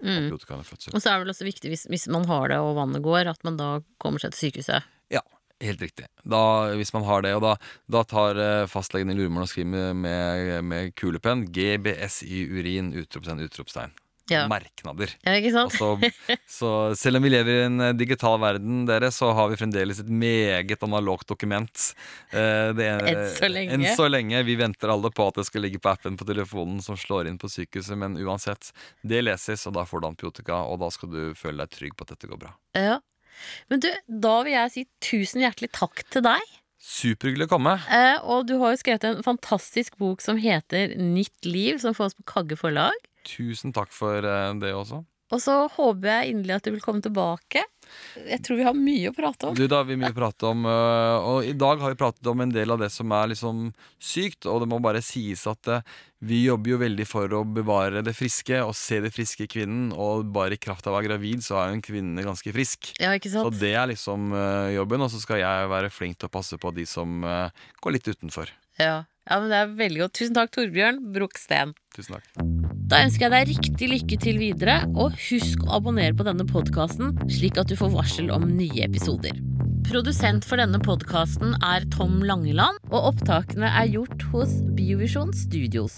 fødsel. Og så er det vel også viktig hvis, hvis man har det og vannet går, at man da kommer seg til sykehuset. Ja, helt riktig. Da, hvis man har det, og da, da tar eh, fastlegen i Lurmoren og skriver med, med kulepenn 'GBS i urin', utropstegn, utropstegn. Ja. Merknader. Ja, ikke sant? Altså, så selv om vi lever i en eh, digital verden, dere, så har vi fremdeles et meget analogt dokument. Eh, er- Enn så lenge. Enn så lenge. Vi venter alle på at det skal ligge på appen på telefonen som slår inn på sykehuset, men uansett. Det leses, og da får du antibiotika, og da skal du føle deg trygg på at dette går bra. Ja. Men du, da vil jeg si tusen hjertelig takk til deg. Superhyggelig å komme. Eh, og du har jo skrevet en fantastisk bok som heter Nytt liv, som fås på Kagge forlag. Tusen takk for eh, det også. Og så håper jeg inderlig at du vil komme tilbake. Jeg tror vi har mye å prate om. Du, da har vi mye å prate om, øh, og i dag har vi pratet om en del av det som er liksom sykt, og det må bare sies at øh, vi jobber jo veldig for å bevare det friske og se det friske i kvinnen, og bare i kraft av å være gravid så er jo en kvinne ganske frisk. Ja, ikke sant? Så det er liksom jobben, og så skal jeg være flink til å passe på de som går litt utenfor. Ja. Ja, men det er veldig godt. Tusen takk, Torbjørn Broksten. Tusen takk. Da ønsker jeg deg riktig lykke til videre, og husk å abonnere på denne podkasten, slik at du får varsel om nye episoder. Produsent for denne podkasten er Tom Langeland, og opptakene er gjort hos Biovisjon Studios.